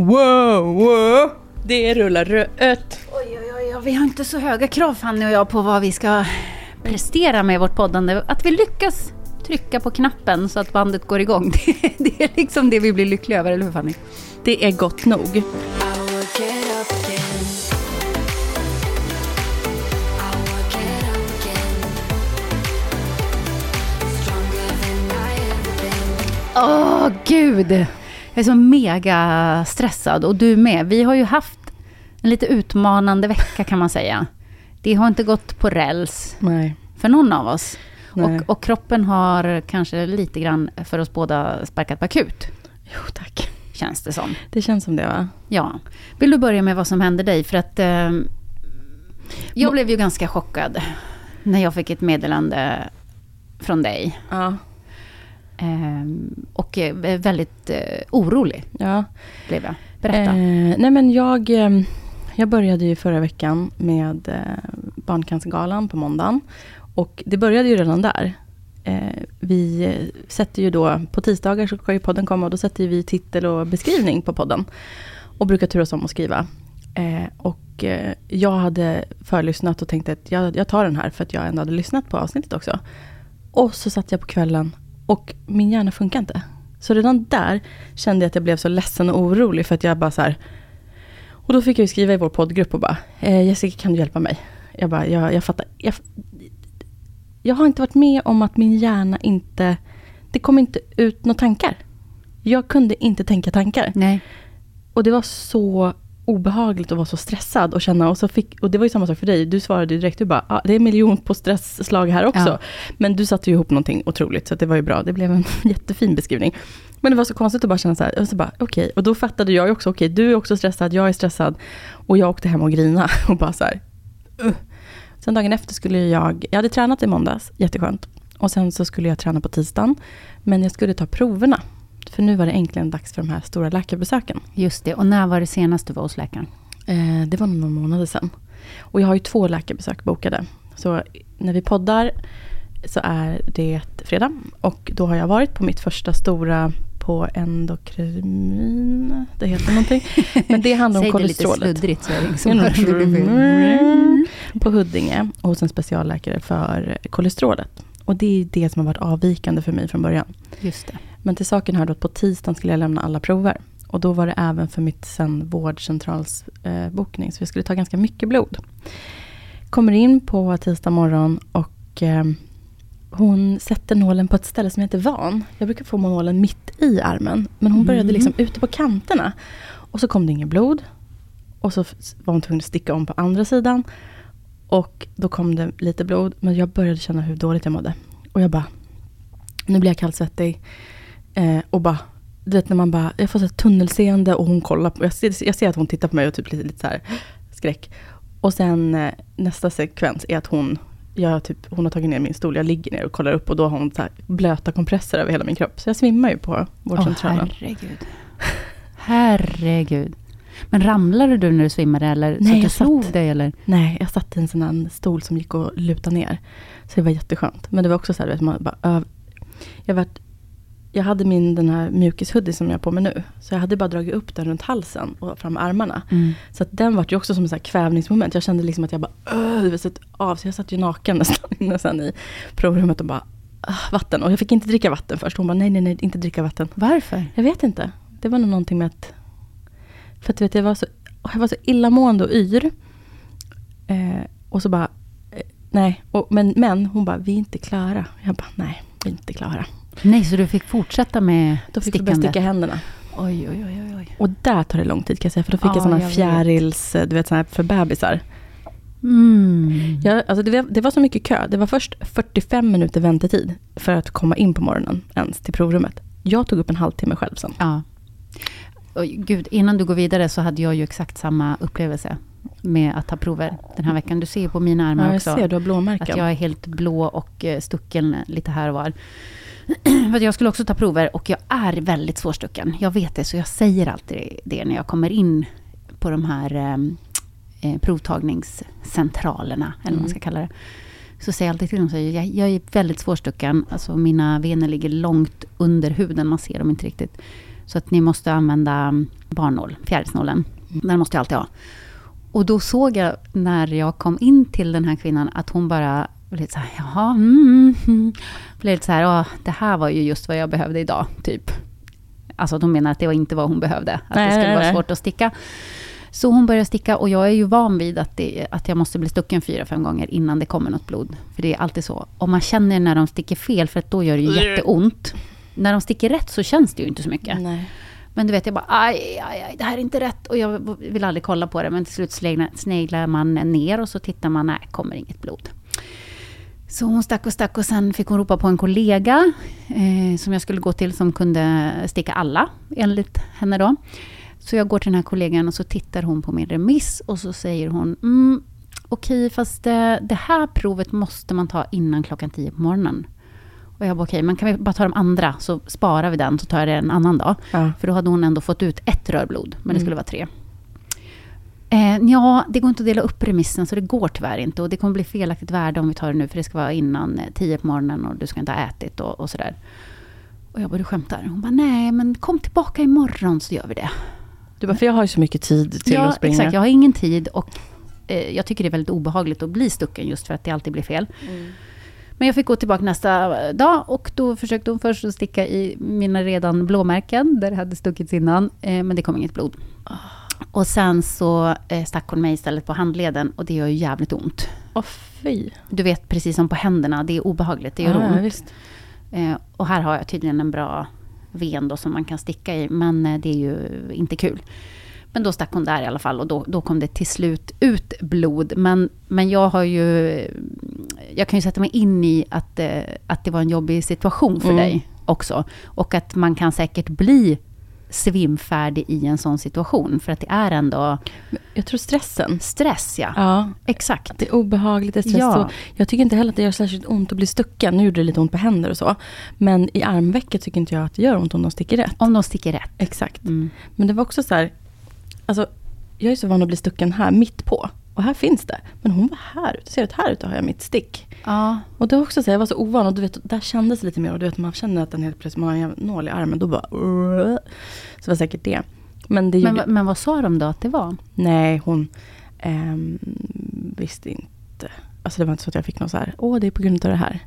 Wow, wow. Det rullar rött. Oj, oj, oj, vi har inte så höga krav Fanny och jag på vad vi ska prestera med vårt poddande. Att vi lyckas trycka på knappen så att bandet går igång. Det, det är liksom det vi blir lyckliga över, eller hur Fanny? Det är gott nog. Åh, gud! Jag är så mega stressad och du med. Vi har ju haft en lite utmanande vecka kan man säga. Det har inte gått på räls Nej. för någon av oss. Och, och kroppen har kanske lite grann för oss båda sparkat på akut, Jo, tack. känns det som. Det känns som det, va? Ja. Vill du börja med vad som hände dig? För att eh, jag blev ju ganska chockad när jag fick ett meddelande från dig. Ja. Eh, och eh, väldigt eh, orolig ja. blev jag. Berätta. Eh, nej, men jag, eh, jag började ju förra veckan med eh, Barncancergalan på måndagen. Och det började ju redan där. Eh, vi sätter ju då, på tisdagar så ska ju podden komma och då sätter vi titel och beskrivning på podden. Och brukar turas om att skriva. Eh, och jag hade förlyssnat och tänkte att jag, jag tar den här för att jag ändå hade lyssnat på avsnittet också. Och så satt jag på kvällen och min hjärna funkar inte. Så redan där kände jag att jag blev så ledsen och orolig för att jag bara så här. Och då fick jag ju skriva i vår poddgrupp och bara, eh, Jessica kan du hjälpa mig? Jag bara, jag, jag fattar. Jag, jag har inte varit med om att min hjärna inte, det kom inte ut några tankar. Jag kunde inte tänka tankar. Nej. Och det var så obehagligt att vara så stressad och känna, och, så fick, och det var ju samma sak för dig, du svarade ju direkt, du bara, ah, det är miljon på stressslag här också. Ja. Men du satte ju ihop någonting otroligt, så det var ju bra, det blev en jättefin beskrivning. Men det var så konstigt att bara känna så här, och så bara, okej, och då fattade jag ju också, okej, du är också stressad, jag är stressad, och jag åkte hem och grina och bara så här, uh. Sen dagen efter skulle jag, jag hade tränat i måndags, jätteskönt. Och sen så skulle jag träna på tisdagen, men jag skulle ta proverna. För nu var det äntligen dags för de här stora läkarbesöken. Just det. Och när var det senast du var hos läkaren? Eh, det var några månader sedan. Och jag har ju två läkarbesök bokade. Så när vi poddar så är det fredag. Och då har jag varit på mitt första stora på endokrin. Det heter någonting. Men det handlar om Säg det lite kolesterolet. sluddrigt så är det ingen som hör det. Mm. På Huddinge hos en specialläkare för kolesterolet. Och det är det som har varit avvikande för mig från början. Just det. Men till saken hör då att på tisdagen skulle jag lämna alla prover. Och då var det även för mitt sen vårdcentralsbokning. Eh, så jag skulle ta ganska mycket blod. Kommer in på tisdag morgon och eh, hon sätter nålen på ett ställe som jag inte är van. Jag brukar få nålen mitt i armen. Men hon började Mm. liksom ute på kanterna. Och så kom det inget blod. Och så var hon tvungen att sticka om på andra sidan. Och då kom det lite blod. Men jag började känna hur dåligt jag mådde. Och jag bara, nu blir jag kallsvettig. Eh, och bara, du vet när man bara, jag får så tunnelseende och hon kollar på, jag ser, jag ser att hon tittar på mig och typ lite, lite så här skräck. Och sen eh, nästa sekvens är att hon jag typ, hon har tagit ner min stol, jag ligger ner och kollar upp och då har hon så blöta kompresser över hela min kropp. Så jag svimmar ju på vårdcentralen. Åh, herregud. Herregud. Men ramlade du när du svimmade eller Nej, så att du slog satt- dig eller? Nej, jag satt i en sån här stol som gick att luta ner. Så det var jätteskönt. Men det var också så här, vet, man bara öv... jag, vart, jag hade min den här mjukishoodie som jag har på mig nu. Så jag hade bara dragit upp den runt halsen och fram armarna. Mm. Så den var ju också som här kvävningsmoment. Jag kände liksom att jag bara det var så av. Så jag satt ju naken nästan inne sen i provrummet och bara "Ah, vatten. Och jag fick inte dricka vatten först. Hon bara nej, nej, nej, inte dricka vatten. Varför? Jag vet inte. Det var nog någonting med att... För att vet, jag var så, jag var så illamående och yr. Eh, och så bara... Eh, nej, och, men, men hon bara, vi är inte klara. Jag bara, nej, vi är inte klara. Nej, så du fick fortsätta med Då fick börja stickande? sticka händerna. Oj, oj, oj, oj. Och där tar det lång tid kan jag säga. För då fick Ja, jag sådana jag fjärils, du vet sådana här för bebisar. Mm. Jag, alltså det, var, det var så mycket kö. Det var först 45 minuter väntetid för att komma in på morgonen ens till provrummet. Jag tog upp en halvtimme själv sen. Ja. Oj, gud, innan du går vidare så hade jag ju exakt samma upplevelse med att ta prover den här veckan. Du ser ju på mina armar Ja, jag också ser, du har att blåmärken. jag är helt blå och eh, stucken lite här och var. För att jag skulle också ta prover och jag är väldigt svårstucken. Jag vet det, så jag säger alltid det när jag kommer in på de här eh, eh, provtagningscentralerna, eller vad man ska kalla det. Så säger jag alltid till dem, så jag, jag, är väldigt svårstucken. Alltså mina vener ligger långt under huden, man ser dem inte riktigt. Så att ni måste använda mm, barnål, fjärilsnålen. Den måste jag alltid ha. Och då såg jag när jag kom in till den här kvinnan att hon bara blev lite så här, jaha, mm, mm. Blev lite så här, det här var ju just vad jag behövde idag, typ. Alltså att hon menar att det var inte vad hon behövde, att Nej, det skulle nej, vara nej. svårt att sticka. Så hon började sticka och jag är ju van vid att, det, att jag måste bli stucken fyra, fem gånger innan det kommer något blod. För det är alltid så. Om man känner när de sticker fel, för att då gör det ju jätteont. När de sticker rätt så känns det ju inte så mycket. Men du vet, jag bara, aj, aj, aj, det här är inte rätt. Och jag vill aldrig kolla på det. Men till slut sneglar man ner och så tittar man, nej, kommer inget blod. Så hon stack och stack och sen fick hon ropa på en kollega eh, som jag skulle gå till som kunde sticka alla, enligt henne då. Så jag går till den här kollegan och så tittar hon på min remiss och så säger hon, mm, okej, fast det, det här provet måste man ta innan klockan 10 på morgonen. Och jag bara, okej, men kan vi bara ta de andra så sparar vi den, så tar jag det en annan dag. Ja. För då hade hon ändå fått ut ett rörblod, men det Mm. skulle vara tre. Eh, ja, det går inte att dela upp remissen, så det går tyvärr inte. Och det kommer bli felaktigt värde om vi tar det nu, för det ska vara innan eh, 10 på morgonen och du ska inte ha ätit och, och sådär. Och jag bara, du skämtar? Hon bara, nej, men kom tillbaka imorgon så gör vi det. Du bara, för jag har ju så mycket tid till ja, att springa. exakt. Jag har ingen tid och eh, jag tycker det är väldigt obehagligt att bli stucken just för att det alltid blir fel. Men jag fick gå tillbaka nästa dag och då försökte hon först att sticka i mina redan blåmärken där det hade stuckits innan, eh, men det kom inget blod. Och sen så eh, stack hon mig istället på handleden och det gör ju jävligt ont. Åh fy. Du vet, precis som på händerna, det är obehagligt, det gör Ja, ont. visst. Eh, och här har jag tydligen en bra ven då som man kan sticka i, men eh, det är ju inte kul. Men då stack hon där i alla fall och då, då kom det till slut ut blod. Men, men jag har ju... Jag kan ju sätta mig in i att, eh, att det var en jobbig situation för Mm. dig också. Och att man kan säkert bli svimfärdig i en sån situation. För att det är ändå Jag tror stressen. stress, ja. Ja, Exakt. det är obehagligt, det är stress. Ja. Jag tycker inte heller att det gör särskilt ont att bli stucken. Nu gjorde det lite ont på händer och så. Men i armvecket tycker inte jag att det gör ont om de sticker rätt. Om de sticker rätt. Exakt. Mm. Men det var också så här, alltså, jag är så van att bli stucken här mitt på. Och här finns det. Men hon var här ute. Ser du att här ute har jag mitt stick. Ja. Och det var också så här, jag var så ovan och du vet, där kändes det lite mer. Och du vet, man känner att den helt plötsligt, man har en nål i armen. Då bara... Så det var säkert det. Men det Men, gjorde, vad- men vad sa de då att det var? Nej, hon ehm, visste inte. Alltså det var inte så att jag fick någon så här, åh det är på grund av det här.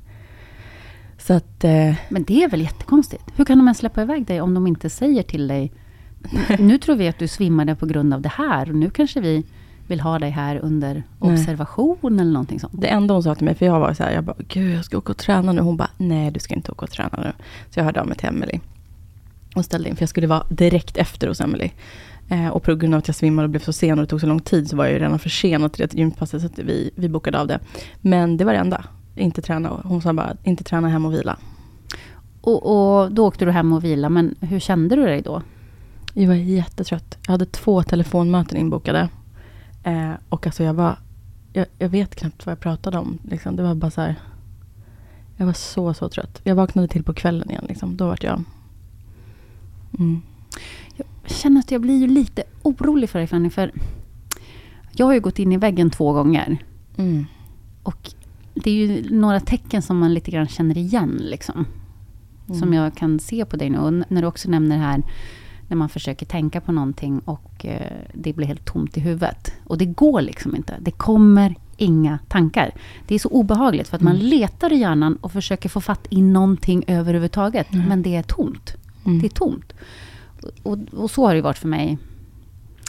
Så att, eh, Men det är väl jättekonstigt? Hur kan de ens släppa iväg dig om de inte säger till dig Nu tror vi att du svimmade på grund av det här och nu kanske vi vill ha dig här under Nej. observation eller någonting sånt. det enda hon sa till mig, för jag var så här, jag bara, gud jag ska åka och träna nu. Hon bara, nej du ska inte åka och träna nu. Så jag hörde av mig till Emily och ställde in, för jag skulle vara direkt efter hos Emily. Eh, och på grund av att jag svimmade och blev så sen och det tog så lång tid så var jag ju redan försenad till det gympasset så att vi, vi bokade av det. Men det var det enda. Inte träna. Hon sa bara, inte träna hem och vila. Och, och då åkte du hem och vila, men hur kände du dig då? Jag var jättetrött. Jag hade två telefonmöten inbokade. Eh, och alltså jag var jag, jag vet knappt vad jag pratade om. Liksom. Det var bara så här, jag var så, så trött. Jag vaknade till på kvällen igen. Liksom. Då var jag... Mm. Jag känner att jag blir ju lite orolig för dig Fanny, för jag har ju gått in i väggen två gånger. Mm. Och det är ju några tecken som man lite grann känner igen. Liksom, Mm. Som jag kan se på dig nu. Och när du också nämner det här när man försöker tänka på någonting och eh, det blir helt tomt i huvudet. Och det går liksom inte. Det kommer inga tankar. Det är så obehagligt för att man letar i hjärnan och försöker få fatt i någonting överhuvudtaget. Men det är tomt. Mm. Det är tomt. Och, och så har det varit för mig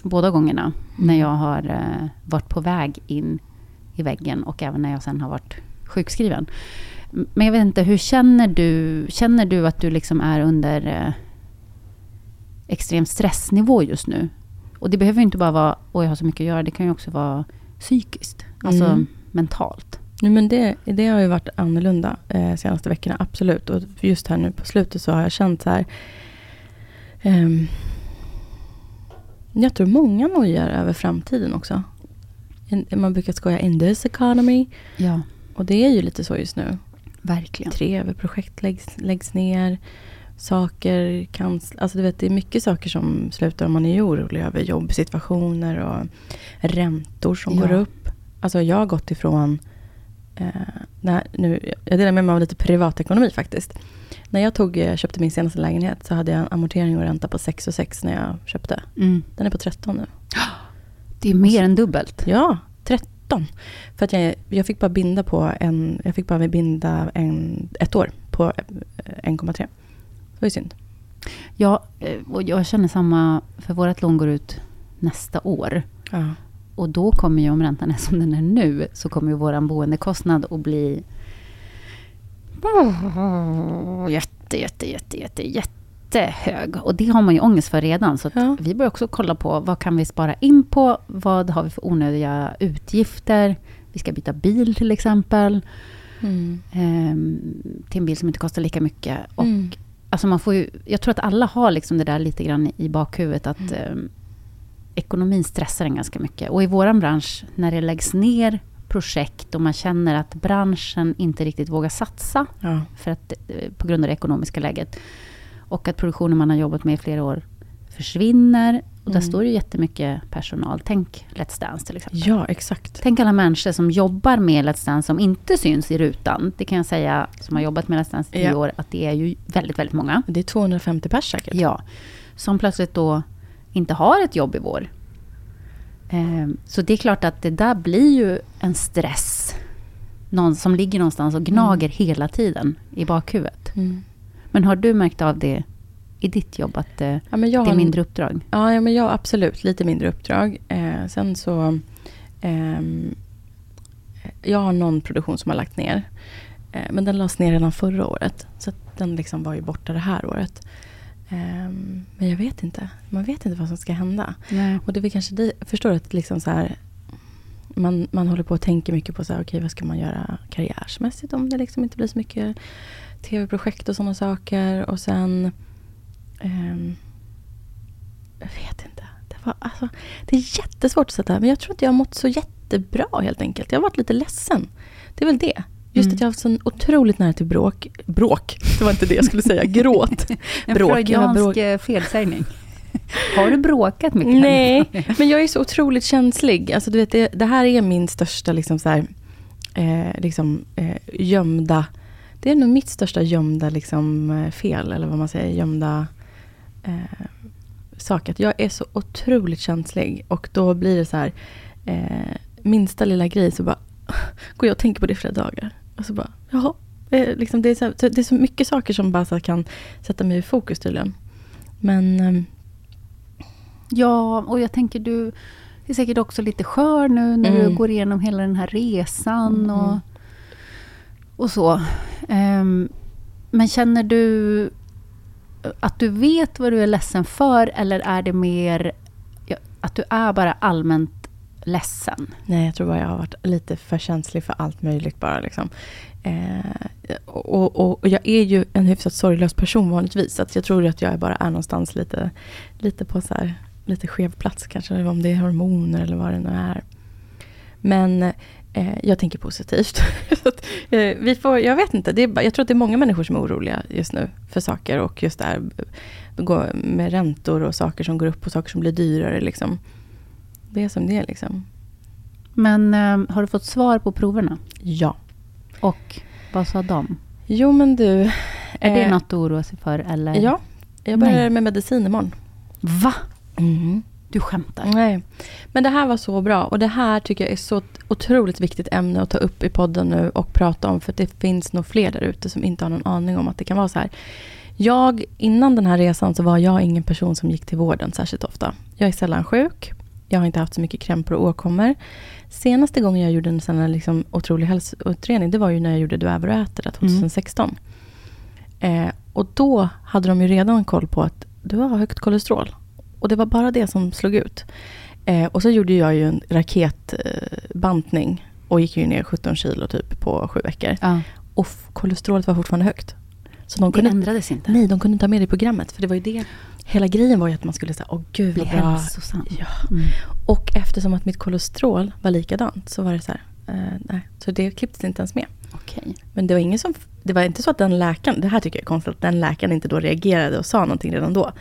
båda gångerna. När jag har eh, varit på väg in i väggen och även när jag sen har varit sjukskriven. Men jag vet inte, hur känner du? Känner du att du liksom är under eh, extrem stressnivå just nu? Och det behöver ju inte bara vara, oj jag har så mycket att göra. Det kan ju också vara psykiskt. Alltså Mm. mentalt. Nej, men det, det har ju varit annorlunda eh, senaste veckorna, absolut. Och just här nu på slutet så har jag känt så här... ehm, jag tror många nojar över framtiden också. Man brukar skoja in this economy. Ja, Och det är ju lite så just nu. verkligen. Tv-projekt läggs, läggs ner. Saker kan... Alltså du vet, det är mycket saker som slutar om man är orolig över jobbsituationer och räntor som Ja. går upp. Alltså jag har gått ifrån... Eh, när, nu, jag delar med mig av lite privatekonomi faktiskt. När jag tog, eh, köpte min senaste lägenhet så hade jag en amortering och ränta på 6 och 6 när jag köpte. Mm. Den är på 13 nu. Det är mer än dubbelt. Ja, 13. För att jag, jag fick bara binda på en, jag fick bara binda en, ett år på eh, 1,3. Var ju synd. Ja, eh, och jag känner samma, för vårt lån går ut nästa år. Ja. Och då kommer ju, om räntan är som den är nu, så kommer ju vår boendekostnad att bli oh, jätte, jätte, jätte, jätte, jättehög. Och det har man ju ångest för redan. Så Ja. vi börjar också kolla på vad kan vi spara in på? Vad har vi för onödiga utgifter? Vi ska byta bil till exempel. Mm. ehm, till en bil som inte kostar lika mycket. Och Mm. Alltså man får ju, jag tror att alla har liksom det där lite grann i bakhuvudet att eh, ekonomin stressar en ganska mycket. Och i våran bransch, när det läggs ner projekt och man känner att branschen inte riktigt vågar satsa Ja. för att, eh, på grund av det ekonomiska läget och att produktionen man har jobbat med i flera år försvinner. Och där Mm. står ju jättemycket personal. Tänk Let's Dance till exempel. ja, exakt. Tänk alla människor som jobbar med Let's Dance som inte syns i rutan. Det kan jag säga, som har jobbat med Let's Dance i tio Ja. år, att det är ju väldigt, väldigt många. Det är 250 pers säkert. Ja, som plötsligt då inte har ett jobb i vår. Ehm, Så det är klart att det där blir ju en stress. Någon som ligger någonstans och gnager hela tiden i bakhuvudet. Mm. Men har du märkt av det i ditt jobb, att eh, Ja, det är mindre uppdrag? Ja, ja, men jag absolut. Lite mindre uppdrag. Eh, sen så... ehm, jag har någon produktion som har lagt ner. Eh, men den lades ner redan förra året. Så den liksom var ju borta det här året. Ehm, men jag vet inte. Man vet inte vad som ska hända. Nej. Och det är väl kanske det, förstår att liksom så här, man, man håller på att tänka mycket på så här, okej, vad ska man göra karriärsmässigt om det liksom inte blir så mycket tv-projekt och sådana saker. Och sen... ehm, jag vet inte. Det, var, alltså, det är jättesvårt att sätta, men jag tror att jag har mått så jättebra helt enkelt. Jag har varit lite ledsen. Det är väl det. Just Mm. att jag har haft så otroligt nära till bråk. Bråk, det var inte det jag skulle säga. Gråt. En Bråk, har freudiansk bråk. eh, felsägning. har du bråkat mycket? Nej, men jag är så otroligt känslig. Alltså, du vet, det, det här är min största liksom, så här, eh, liksom, eh, gömda... Det är nog mitt största gömda liksom, eh, fel, eller vad man säger, gömda eh, sak. Att jag är så otroligt känslig. Och då blir det så här, eh, minsta lilla grej så bara går jag och tänker på det i flera dagar. Och så bara, jaha. Eh, liksom, det, är så, det är så mycket saker som bara kan sätta mig i fokus tydligen. Men... ehm, Ja, och jag tänker du är säkert också lite skör nu när Mm. du går igenom hela den här resan Mm. och, och så. Ehm, men känner du att du vet vad du är ledsen för eller är det mer att du är bara allmänt ledsen? Nej, jag tror bara jag har varit lite för känslig för allt möjligt bara. Liksom. Eh, och, och, och jag är ju en hyfsat sorglös person vanligtvis. Så att jag tror att jag bara är någonstans lite, lite på så här, lite skev plats kanske. Om det är hormoner eller vad det nu är. Men eh, jag tänker positivt. Att, eh, vi får, jag vet inte, det är, jag tror att det är många människor som är oroliga just nu för saker. Och just det här gå med räntor och saker som går upp och saker som blir dyrare. Liksom. Det är som det är liksom. Men eh, har du fått svar på proverna? Ja. Och vad sa de? Jo men du. Är det eh, något att oroa sig för? Eller? Ja. Jag börjar Nej. med medicin imorgon. Va? Mm. Du skämtar? Nej. Men det här var så bra. Och det här tycker jag är så otroligt viktigt ämne att ta upp i podden nu och prata om. För det finns nog fler där ute som inte har någon aning om att det kan vara så här. Jag, innan den här resan så var jag ingen person som gick till vården särskilt ofta. Jag är sällan sjuk. Jag har inte haft så mycket krämpor och åkommor. Senaste gången jag gjorde en sån här liksom otrolig hälsoutredning, det var ju när jag gjorde Du äver och äter, det 2016. Eh, och då hade de ju redan koll på att du har högt kolesterol. Och det var bara det som slog ut. Eh, och så gjorde jag ju en raketbantning bantning och gick ju ner 17 kilo typ på sju veckor. Ja. Och kolesterolet var fortfarande högt. Så de Det kunde, ändrades inte? nej, de kunde inte ha med det i programmet. För det var ju det. Hela grejen var ju att man skulle säga, åh gud Bli vad bra. hälsosam. Ja. Mm. Och eftersom att mitt kolesterol var likadant så var det så här, eh, nej. Så det klipptes inte ens med. Okej. Men det var ingen som, det var inte så att den läkaren, det här tycker jag är konstigt, att den läkaren inte då reagerade och sa någonting redan då.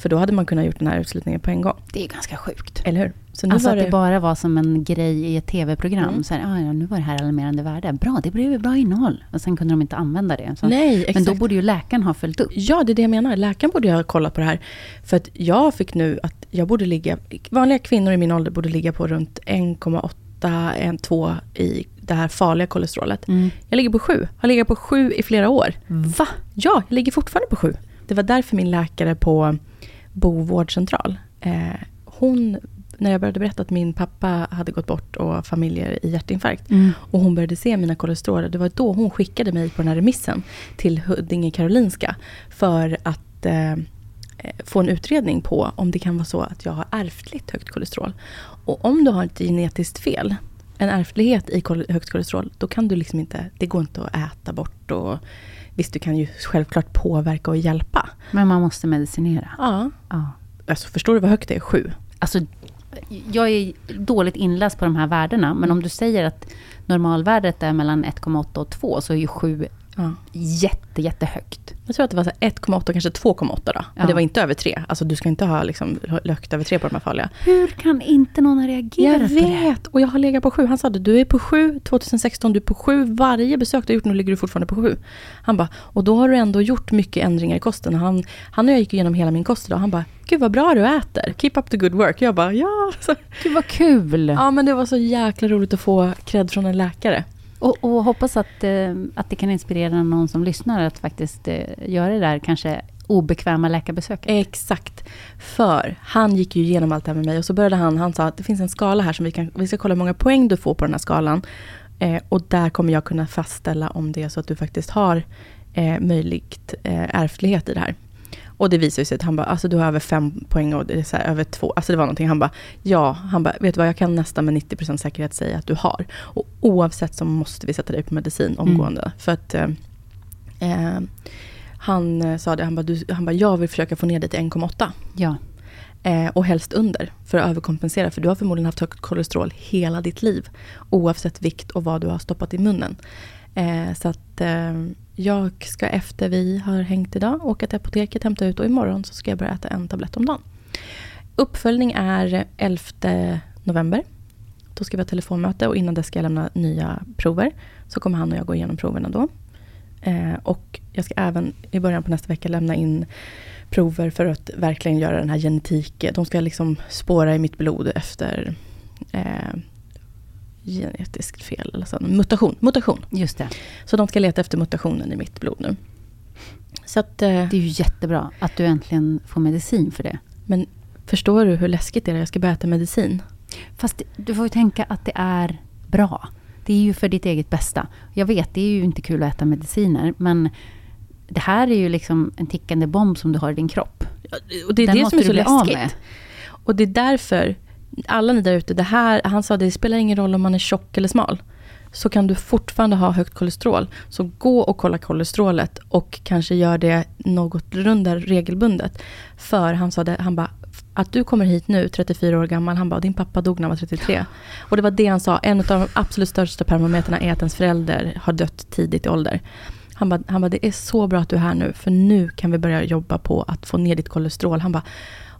För då hade man kunnat gjort den här utslutningen på en gång. Det är ganska sjukt. Eller hur? Så nu Alltså var att det bara var som en grej i ett tv-program. Mm. Så här, ah, ja, nu var det här alarmerande värde. Bra, det blev ju bra innehåll. Och sen kunde de inte använda det. Så, Nej, exakt. men då borde ju läkaren ha följt upp. Ja, det är det jag menar. Läkaren borde ju ha kollat på det här. För att jag fick nu att jag borde ligga, vanliga kvinnor i min ålder borde ligga på runt 1,8, 1,2 i det här farliga kolesterolet. Mm. Jag ligger på 7, har legat på 7 i flera år. Va? Ja, jag ligger fortfarande på 7. Det var därför min läkare på Bo vårdcentral, eh, hon, när jag började berätta att min pappa hade gått bort och familjer i hjärtinfarkt, Mm. och hon började se mina kolesterol. Det var då hon skickade mig på den här remissen till Huddinge Karolinska för att eh, få en utredning på om det kan vara så att jag har ärftligt högt kolesterol. Och om du har ett genetiskt fel, en ärftlighet i högt kolesterol, då kan du liksom inte, det går inte att äta bort och visst du kan ju självklart påverka och hjälpa. Men man måste medicinera. Ja. Ja. Alltså förstår du vad högt det är? Sju. Alltså, jag är dåligt inläst på de här värdena. Men om du säger att normalvärdet är mellan 1,8 och 2 så är ju 7 Ja. jätte, jättehögt. Jag tror att det var så här 1,8 kanske 2,8 då. Men Ja. det var inte över 3. Alltså du ska inte ha liksom högt över 3 på de här farliga. Hur kan inte någon ha reagerat Jag på det? vet, och jag har legat på sju. Han sa det, du är på sju 2016, du är på sju. Varje besök du har gjort nu ligger du fortfarande på sju. Han bara, och då har du ändå gjort mycket ändringar i kosten. Han, han och jag gick igenom hela min kost idag. Han bara, gud vad bra du äter. Keep up the good work. Jag bara, ja. Så, Gud vad kul! ja men det var så jäkla roligt att få cred från en läkare. Och, och hoppas att, eh, att det kan inspirera någon som lyssnar att faktiskt eh, göra det där kanske obekväma läkarbesöket. Exakt. För han gick ju igenom allt det här med mig och så började han, han sa att det finns en skala här som vi kan, vi ska kolla hur många poäng du får på den här skalan. Eh, och där kommer jag kunna fastställa om det är så att du faktiskt har eh, möjligt eh, ärftlighet i det här. Och det visar ju sig att han bara, alltså du har över fem poäng och det är så här, över två. Alltså det var någonting, han bara, ja, han bara, vet du vad, jag kan nästan med 90% säkerhet säga att du har. Och oavsett så måste vi sätta dig på medicin omgående. För att eh, eh, han eh, sa det, han bara, du, han bara, jag vill försöka få ner det till 1,8. Ja. Eh, och helst under, för att överkompensera. För du har förmodligen haft högt kolesterol hela ditt liv. Oavsett vikt och vad du har stoppat i munnen. Eh, så att eh, jag ska efter vi har hängt idag åka till apoteket, hämta ut och imorgon så ska jag börja äta en tablett om dagen. Uppföljning är 11 november. Då ska vi ha telefonmöte och innan dess ska jag lämna nya prover. Så kommer han och jag gå igenom proverna då. Eh, och jag ska även i början på nästa vecka lämna in prover för att verkligen göra den här genetiken. De ska liksom spåra i mitt blod efter eh, genetiskt fel, eller så. mutation. mutation. Just det. Så de ska leta efter mutationen i mitt blod nu. Så att, eh, Det är ju jättebra att du äntligen får medicin för det. men förstår du hur läskigt det är? Jag ska börja äta medicin. Fast du får ju tänka att det är bra. Det är ju för ditt eget bästa. Jag vet, det är ju inte kul att äta mediciner, men det här är ju liksom en tickande bomb som du har i din kropp. Och det är Den det som är så läskigt. Och det är därför, alla ni där ute, det här, han sa det spelar ingen roll om man är tjock eller smal. så kan du fortfarande ha högt kolesterol. Så gå och kolla kolesterolet och kanske gör det något rundare regelbundet. För han sa det, han bara, att du kommer hit nu, 34 år gammal, han bara, din pappa dog när han var 33. Och det var det han sa, en av de absolut största parametrarna är att ens förälder har dött tidigt i ålder. Han bara, han bara, det är så bra att du är här nu, för nu kan vi börja jobba på att få ner ditt kolesterol. Han bara,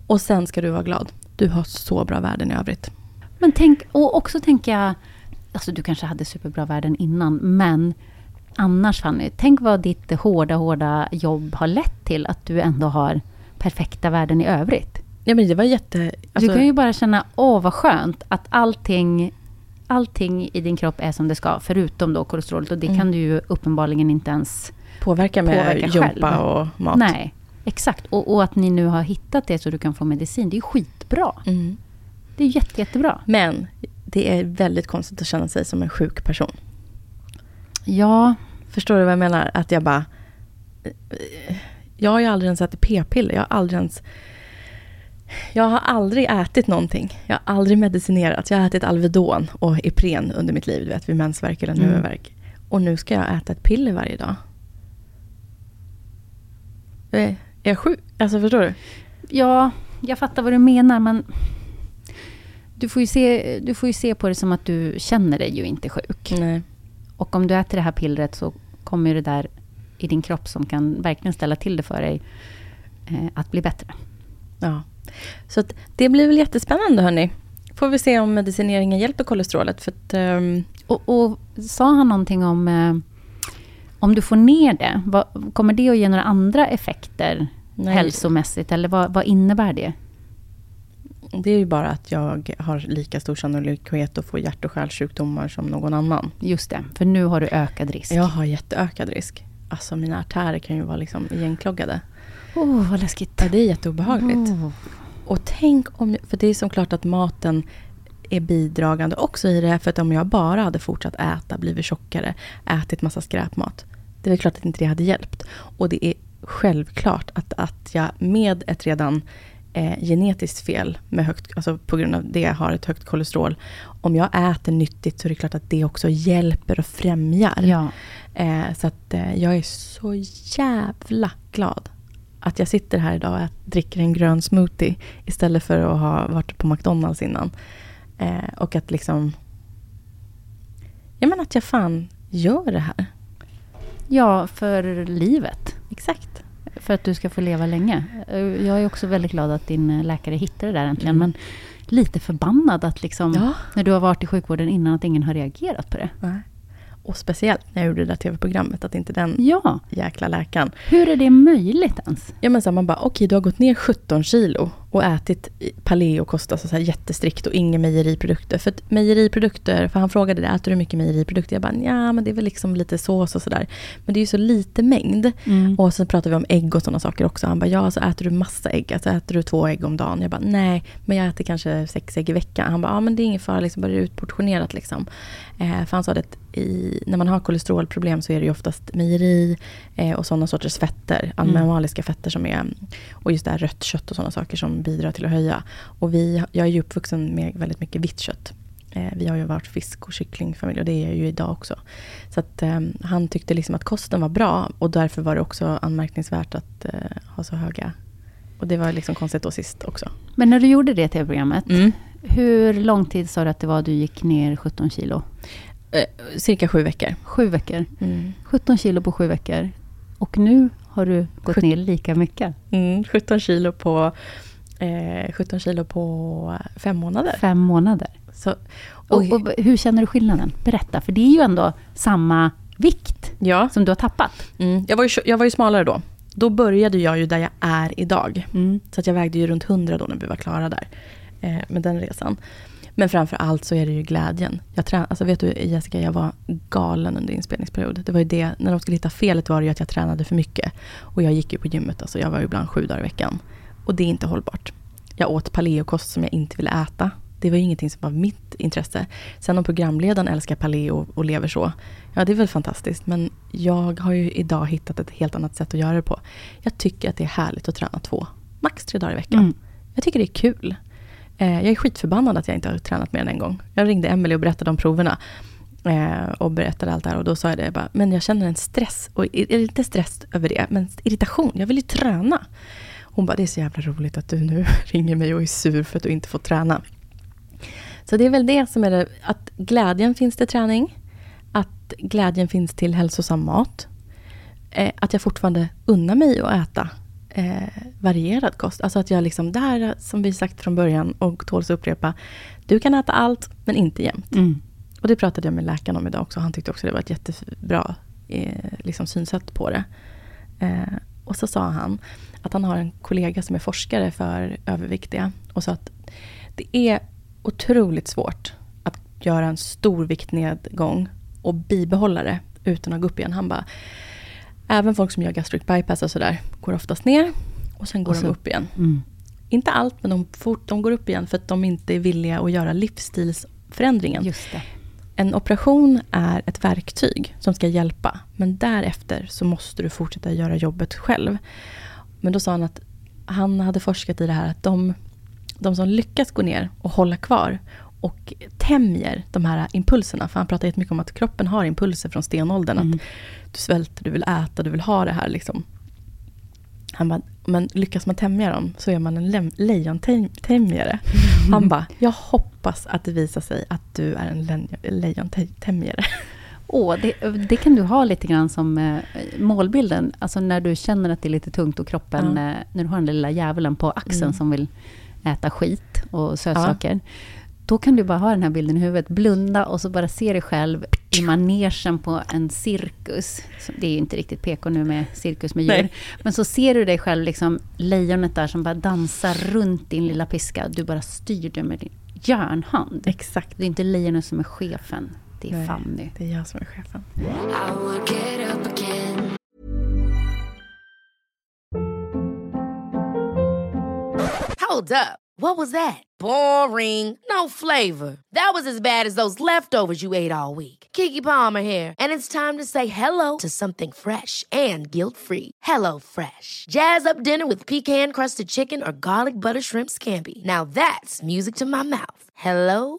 och sen ska du vara glad. Du har så bra värden i övrigt. Men tänk, och också tänker jag, alltså du kanske hade superbra värden innan, men annars Fanny, tänk vad ditt hårda, hårda jobb har lett till att du ändå har perfekta värden i övrigt. Ja men det var jätte... Alltså, du kan ju bara känna, åh vad skönt att allting, allting i din kropp är som det ska, förutom då kolesterolet. Och det mm. kan du ju uppenbarligen inte ens påverka med påverka jumpa och mat. Nej, exakt. Och, och, att ni nu har hittat det så du kan få medicin, det är skitbra. Mm. Det är jätte, jättebra. Men det är väldigt konstigt att känna sig som en sjuk person. Ja. Förstår du vad jag menar? Att jag bara... Jag har ju aldrig ens ätit p-piller. Jag har aldrig ens... Jag har aldrig ätit någonting. Jag har aldrig medicinerat. Jag har ätit Alvedon och Ipren under mitt liv, du vet, vid mensvärk eller mm. huvudvärk. Och nu ska jag äta ett piller varje dag. Är jag sjuk? Alltså, förstår du? Ja, jag fattar vad du menar, men du får, ju se, du får ju se på det som att du känner dig ju inte sjuk. Nej. Och om du äter det här pillret så kommer det där i din kropp som kan verkligen ställa till det för dig eh, att bli bättre. Ja. Så det blir väl jättespännande hörni. Får vi se om medicineringen hjälper kolesterolet. För att, um... och, och, sa han någonting om eh, om du får ner det, vad, kommer det att ge några andra effekter Nej. hälsomässigt? Eller vad, vad innebär det? Det är ju bara att jag har lika stor sannolikhet att få hjärt och kärlsjukdomar som någon annan. Just det, för nu har du ökad risk. Jag har jätteökad risk. Alltså mina artärer kan ju vara liksom igenkloggade. Åh, oh, vad läskigt. Ja, det är jätteobehagligt. Oh. Och tänk om, för det är som klart att maten är bidragande också i det. För att om jag bara hade fortsatt äta, blivit tjockare, ätit massa skräpmat. Det är klart att inte det hade hjälpt. Och det är självklart att, att jag med ett redan eh, genetiskt fel, med högt, alltså på grund av det jag har ett högt kolesterol. Om jag äter nyttigt så är det klart att det också hjälper och främjar. Ja. Eh, så att eh, jag är så jävla glad att jag sitter här idag och dricker en grön smoothie istället för att ha varit på McDonalds innan. Eh, och att liksom... Ja men att jag fan gör det här. Ja, för livet. Exakt. För att du ska få leva länge. Jag är också väldigt glad att din läkare hittade det där äntligen. Mm. Men lite förbannad att liksom, ja. när du har varit i sjukvården innan, att ingen har reagerat på det. Nej. Och speciellt när jag gjorde det där tv-programmet, att inte den ja. jäkla läkaren. Hur är det möjligt ens? Ja men så man bara, okej okay, du har gått ner 17 kilo och ätit paleokost, alltså så här jättestrikt och inga mejeriprodukter. För att mejeriprodukter, för han frågade det, äter du mycket mejeriprodukter? Jag bara, ja men det är väl liksom lite sås och sådär. Men det är ju så lite mängd. Mm. Och sen pratar vi om ägg och sådana saker också. Han bara, ja så äter du massa ägg, alltså äter du två ägg om dagen? Jag bara, nej, men jag äter kanske sex ägg i veckan. Han bara, ja men det är ingen fara, liksom, bara det är utportionerat liksom. Eh, för han sa att i, när man har kolesterolproblem så är det ju oftast mejeri eh, och sådana sorters fetter, animaliska mm. fetter som är, och just det här rött kött och sådana saker som bidrar till att höja. Och vi, jag är ju uppvuxen med väldigt mycket vitt kött. Eh, vi har ju varit fisk och kycklingfamilj och det är jag ju idag också. Så att eh, han tyckte liksom att kosten var bra och därför var det också anmärkningsvärt att eh, ha så höga och det var liksom konstigt då sist också. Men när du gjorde det tv-programmet, mm. hur lång tid sa du att det var du gick ner 17 kilo? Eh, cirka sju veckor. Sju veckor. Mm. 17 kilo på sju veckor. Och nu har du gått ner lika mycket. Mm, 17 kilo på eh, 17 kilo på fem månader. Fem månader. Så, och, och, och, hur känner du skillnaden? Berätta, för det är ju ändå samma vikt ja. som du har tappat. Mm. Jag, var ju, jag var ju smalare då. Då började jag ju där jag är idag. Mm. Så att jag vägde ju runt 100 då när vi var klara där. Eh, med den resan. Men framför allt så är det ju glädjen. Jag trän alltså vet du Jessica, jag var galen under inspelningsperioden. Det var ju det, när de skulle hitta felet var det ju att jag tränade för mycket. Och jag gick ju på gymmet, alltså jag var ju ibland sju dagar i veckan. Och det är inte hållbart. Jag åt paleokost som jag inte ville äta. Det var ju ingenting som var mitt intresse. Sen om programledaren älskar paleo och lever så, ja det är väl fantastiskt. Men jag har ju idag hittat ett helt annat sätt att göra det på. Jag tycker att det är härligt att träna två, max tre dagar i veckan. Mm. Jag tycker det är kul. Eh, jag är skitförbannad att jag inte har tränat mer än en gång. Jag ringde Emelie och berättade om proverna. Eh, och berättade allt det här. Och då sa jag det, jag bara, men jag känner en stress. Och inte stress över det, men irritation. Jag vill ju träna. Hon bara, det är så jävla roligt att du nu ringer mig och är sur för att du inte får träna. Så det är väl det som är det, att glädjen finns till träning. Att glädjen finns till hälsosam mat. Eh, att jag fortfarande unnar mig att äta eh, varierad kost. Alltså att jag liksom, det här som vi sagt från början och tåls att upprepa. Du kan äta allt, men inte jämt. Mm. Och det pratade jag med läkaren om idag också. Han tyckte också det var ett jättebra eh, liksom synsätt på det. Eh, och så sa han att han har en kollega som är forskare för överviktiga. Och sa att det är otroligt svårt att göra en stor viktnedgång och bibehålla det utan att gå upp igen. Han bara, även folk som gör gastric bypass och sådär går oftast ner och sen går och så, de upp igen. Mm. Inte allt, men de, fort, de går upp igen för att de inte är villiga att göra livsstilsförändringen. Just det. En operation är ett verktyg som ska hjälpa. Men därefter så måste du fortsätta göra jobbet själv. Men då sa han att han hade forskat i det här att de, de som lyckas gå ner och hålla kvar och tämjer de här impulserna. För han pratar jättemycket om att kroppen har impulser från stenåldern. Mm. Att du svälter, du vill äta, du vill ha det här. Liksom. Han bara, men lyckas man tämja dem så är man en lejontämjare. Mm. Han bara, jag hoppas att det visar sig att du är en lejontämjare. Åh, det, det, kan du ha lite grann som eh, målbilden. Alltså när du känner att det är lite tungt och kroppen, ja. eh, när du har den lilla djävulen på axeln mm. som vill äta skit och sötsaker. Ja. Då kan du bara ha den här bilden i huvudet, blunda och så bara se dig själv i manegen på en cirkus. Det är ju inte riktigt PK nu med cirkus med djur. Nej. Men så ser du dig själv, liksom lejonet där som bara dansar runt din lilla piska. Du bara styr det med din järnhand. Exakt. Det är inte lejonet som är chefen. Det är Nej, Fanny. Det är jag som är chefen. Hold up. What was that? Boring. No flavor. That was as bad as those leftovers you ate all week. Kiki Palmer here, and it's time to say hello to something fresh and guilt-free. Hello Fresh. Jazz up dinner with pecan-crusted chicken or garlic butter shrimp scampi. Now that's music to my mouth. Hello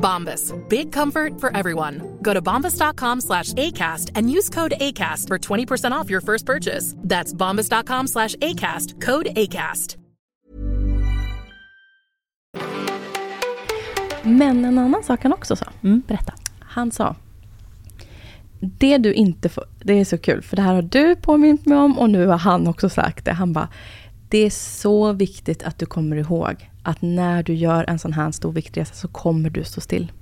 Bombas. Big comfort for everyone. Go to bombas.com slash ACAST and use code ACAST for 20% off your first purchase. That's bombas.com slash ACAST. Code ACAST. Men en annan sak han också sa. Mm, berätta. Han sa. Det du inte får... Det är så kul, för det här har du påmint mig om och nu har han också sagt det. Han bara, det är så viktigt att du kommer ihåg att när du gör en sån här stor viktresa så kommer du stå still.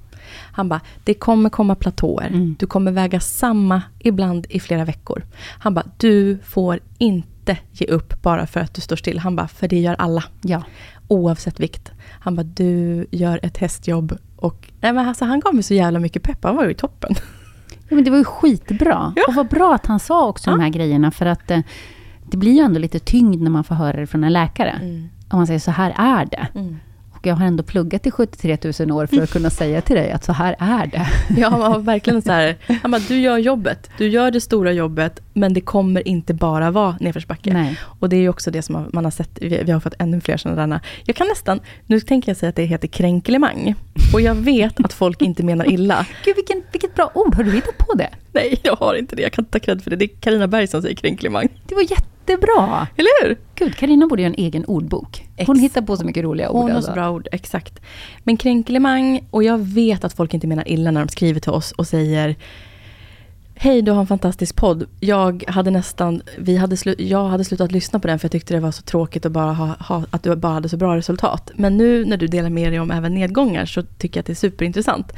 Han bara, det kommer komma platåer. Mm. Du kommer väga samma, ibland i flera veckor. Han bara, du får inte ge upp bara för att du står still. Han bara, för det gör alla. Ja. Oavsett vikt. Han bara, du gör ett hästjobb. Och, nej men alltså, han gav mig så jävla mycket pepp. Han var ju toppen. Ja, men det var ju skitbra. Ja. Och vad bra att han sa också ja. de här grejerna. För att eh, det blir ju ändå lite tyngd när man får höra det från en läkare. Mm om man säger så här är det. Mm. Och jag har ändå pluggat i 73 000 år för att kunna säga till dig att så här är det. Ja, man har verkligen så här, han bara, du gör jobbet, du gör det stora jobbet, men det kommer inte bara vara nedförsbacke. Nej. Och det är ju också det som man har sett, vi har fått ännu fler sådana Jag kan nästan, nu tänker jag säga att det heter kränkelemang. Och jag vet att folk inte menar illa. Gud, vilken, vilket bra ord, har du hittat på det? Nej, jag har inte det, jag kan inte ta cred för det. Det är Karina Berg som säger kränkelemang. Det var jätte jättebra! Eller hur? Gud, Karina borde göra en egen ordbok. Hon Ex hittar på så mycket roliga ord. Hon har alltså. så bra ord, exakt. Men kränkelemang, och jag vet att folk inte menar illa när de skriver till oss och säger Hej, du har en fantastisk podd. Jag hade nästan, vi hade slu, jag hade slutat lyssna på den för jag tyckte det var så tråkigt att, bara ha, ha, att du bara hade så bra resultat. Men nu när du delar med dig om även nedgångar så tycker jag att det är superintressant.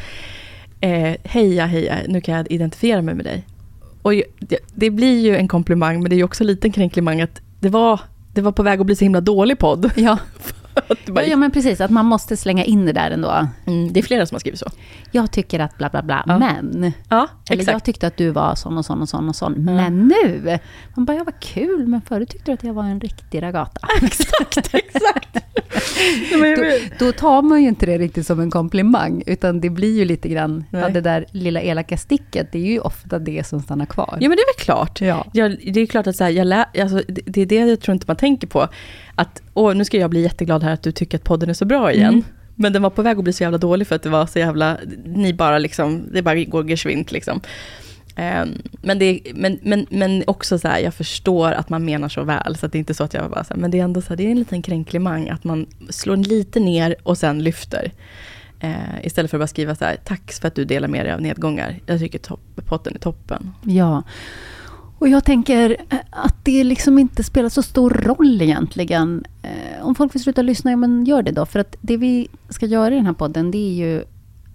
Eh, heja, heja, nu kan jag identifiera mig med dig. Och det, det blir ju en komplimang, men det är ju också en liten kränklimang att det var, det var på väg att bli så himla dålig podd. Ja. bara, ja, men precis. Att man måste slänga in det där ändå. mm, det är flera som har skrivit så. Jag tycker att bla bla bla, Ja. men. Ja, Eller exakt. jag tyckte att du var sån och sån och sån och sån. Men nu! Man bara, ja vad kul, men förut tyckte du att jag var en riktig ragata. exakt, exakt. Jag Då, då tar man ju inte det riktigt som en komplimang, utan det blir ju lite grann, ja, det där lilla elaka sticket, det är ju ofta det som stannar kvar. Ja men det är väl klart. Ja. Jag, det är klart att så här, jag lä, alltså, det, det är det jag tror inte man tänker på. Att åh, nu ska jag bli jätteglad här att du tycker att podden är så bra igen. Mm. Men den var på väg att bli så jävla dålig för att det var så jävla, ni bara liksom, det bara går geschwint liksom. Ehm, men, det, men, men, men också så här, jag förstår att man menar så väl, så att det är inte så att jag bara så här, men det är ändå så här, det är en liten kränklimang, att man slår lite ner och sen lyfter. Eh, istället för att bara skriva så här, tack för att du delar med dig av nedgångar. Jag tycker podden är toppen. Ja. Och jag tänker eh, att det liksom inte spelar så stor roll egentligen. Eh, Om folk vill sluta lyssna, ja men gör det då. För att det vi ska göra i den här podden, det är ju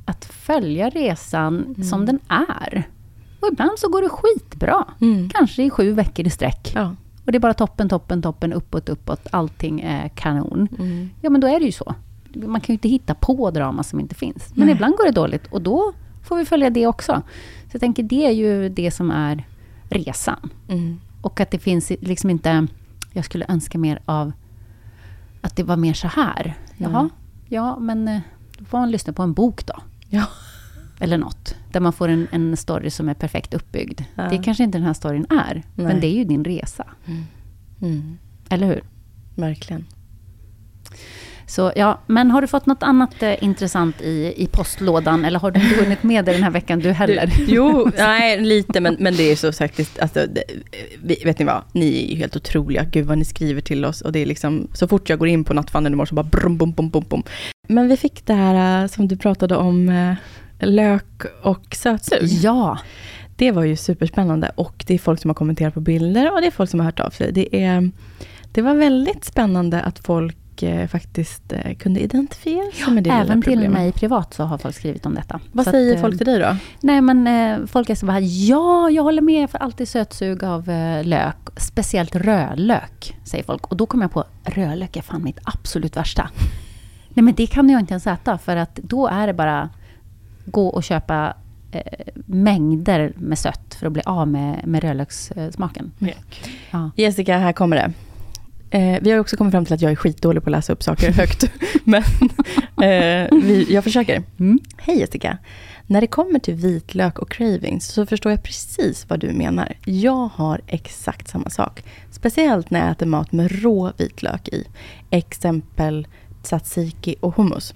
att följa resan som den är. Och ibland så går det skitbra. Mm. Kanske i sju veckor i sträck. Ja. Och det är bara toppen, toppen, toppen, uppåt, uppåt. Allting är kanon. Mm. Ja, men då är det ju så. Man kan ju inte hitta på drama som inte finns. Men Nej. ibland går det dåligt och då får vi följa det också. Så jag tänker, det är ju det som är resan. Mm. Och att det finns liksom inte... Jag skulle önska mer av att det var mer så här. Jaha, Mm. ja, men eh, då får man lyssna på en bok då. Ja. Eller något. Där man får en, en story som är perfekt uppbyggd. Ja. Det kanske inte den här storyn är. Nej. Men det är ju din resa. Mm. Eller hur? Verkligen. Så ja, men har du fått något annat eh, intressant i, i postlådan? Eller har du inte hunnit med det den här veckan du heller? Jo, nej, lite, men, men det är så faktiskt, alltså, det, vet ni vad, ni är ju helt otroliga, gud vad ni skriver till oss, och det är liksom, så fort jag går in på nattfanden imorgon så bara brum, bum, bum, bum, bum. Men vi fick det här eh, som du pratade om, eh, lök och sötsug. Ja, Det var ju superspännande, och det är folk som har kommenterat på bilder, och det är folk som har hört av sig. Det, är, det var väldigt spännande att folk eh, faktiskt eh, kunde identifiera sig med det även till mig privat så har folk skrivit om detta. Vad Så säger att, eh, folk till dig då? Nej, men eh, folk är så bara, ja, jag håller med, jag får alltid sötsug av eh, lök. Speciellt rödlök, säger folk. Och då kommer jag på, rödlök är fan mitt absolut värsta. Nej, men det kan jag inte ens äta, för att då är det bara gå och köpa eh, mängder med sött för att bli av med, med rödlökssmaken. Ja. Jessica, här kommer det. Eh, vi har också kommit fram till att jag är skitdålig på att läsa upp saker högt. Men eh, vi, jag försöker. Mm. Hej Jessica. När det kommer till vitlök och cravings så förstår jag precis vad du menar. Jag har exakt samma sak. Speciellt när jag äter mat med rå vitlök i. Exempel tzatziki och hummus.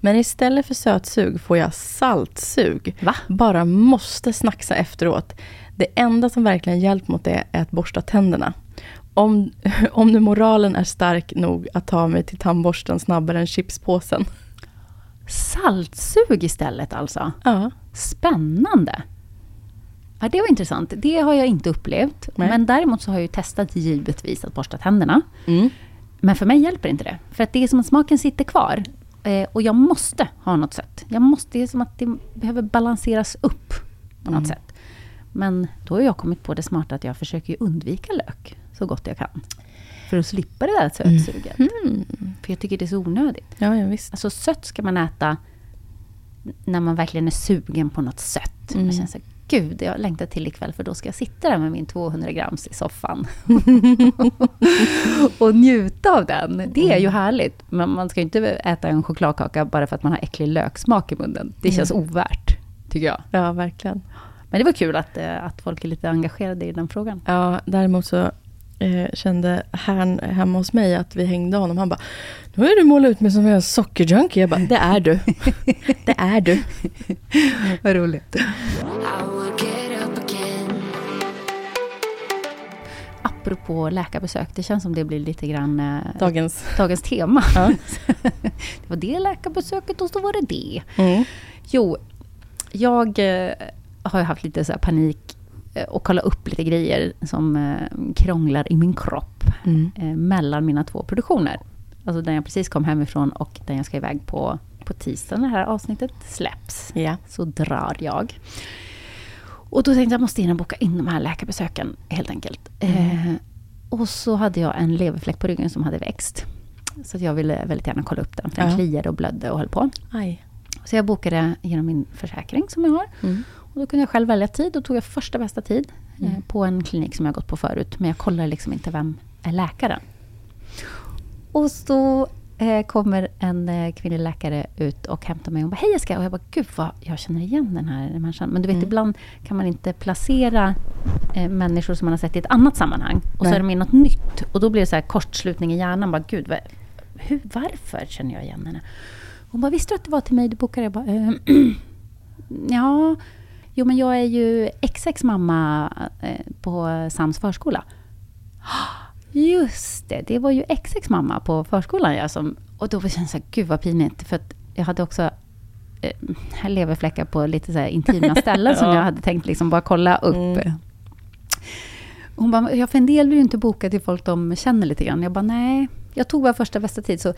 Men istället för sötsug får jag saltsug. Va? Bara måste snacksa efteråt. Det enda som verkligen hjälpt mot det är att borsta tänderna. Om, om nu moralen är stark nog att ta mig till tandborsten snabbare än chipspåsen. Saltsug istället alltså. Ja. Spännande. Ja, det var intressant. Det har jag inte upplevt. Nej. Men däremot så har jag ju testat givetvis att borsta tänderna. Mm. Men för mig hjälper inte det. För att det är som att smaken sitter kvar. Eh, och jag måste ha något sött. Jag måste, det är som att det behöver balanseras upp på något Mm. sätt. Men då har jag kommit på det smarta att jag försöker undvika lök så gott jag kan. För att slippa det där sötsuget. Mm. För jag tycker det är så onödigt. Ja, ja, visst. Alltså sött ska man äta när man verkligen är sugen på något sött. Mm. Man känner så gud, jag längtar till ikväll för då ska jag sitta där med min 200 grams i soffan. och njuta av den. Det är Mm. ju härligt. Men man ska ju inte äta en chokladkaka bara för att man har äcklig löksmak i munnen. Det känns ovärt, tycker jag. Ja, verkligen. Men det var kul att, eh, att folk är lite engagerade i den frågan. Ja, däremot så eh, kände herrn hemma hos mig att vi hängde honom. Han bara, nu har du målat ut mig som en sockerjunkie. Jag bara, det är du. det är du. Vad roligt. Apropå läkarbesök, det känns som det blir lite grann eh, Dagens. dagens tema. Ja. det var det läkarbesöket och så var det det. Mm. Jo, jag eh, har haft lite så här panik och kolla upp lite grejer som eh, krånglar i min kropp Mm. eh, mellan mina två produktioner. Alltså den jag precis kom hemifrån och den jag ska iväg på på tisdag när det här avsnittet släpps. Ja. Så drar jag. Och då tänkte jag, jag måste in och boka in de här läkarbesöken helt enkelt. Eh, och så hade jag en leverfläck på ryggen som hade växt. Så att jag ville väldigt gärna kolla upp den, för den Ja. kliade och blödde och höll på. Aj. Så jag bokade genom min försäkring som jag har. Mm. Och då kunde jag själv välja tid. Då tog jag första bästa tid eh, Mm. på en klinik som jag gått på förut. Men jag kollar liksom inte vem är läkaren. Och så eh, kommer en eh, kvinnlig läkare ut och hämtar mig och bara Hej Jessica! Och jag bara Gud vad jag känner igen den här människan. Men du vet Mm. ibland kan man inte placera eh, människor som man har sett i ett annat sammanhang. Och så Nej. är de i något nytt. Och då blir det så här kortslutning i hjärnan. Bara, Gud, vad, hur, varför känner jag igen henne? Hon bara, visste du att det var till mig du bokade? Jag bara, eh, ja, jo men jag är ju XX mamma eh, på Sams förskola. Just det, det var ju XX mamma på förskolan. Ja, som, och då kände jag så här, gud vad pinigt. För att jag hade också eh, leverfläckar på lite så intima ställen som Ja. jag hade tänkt liksom bara kolla upp. Mm. Hon bara, ja, för en del vill ju inte boka till folk de känner lite grann. Jag bara, nej, jag tog bara första bästa tid, så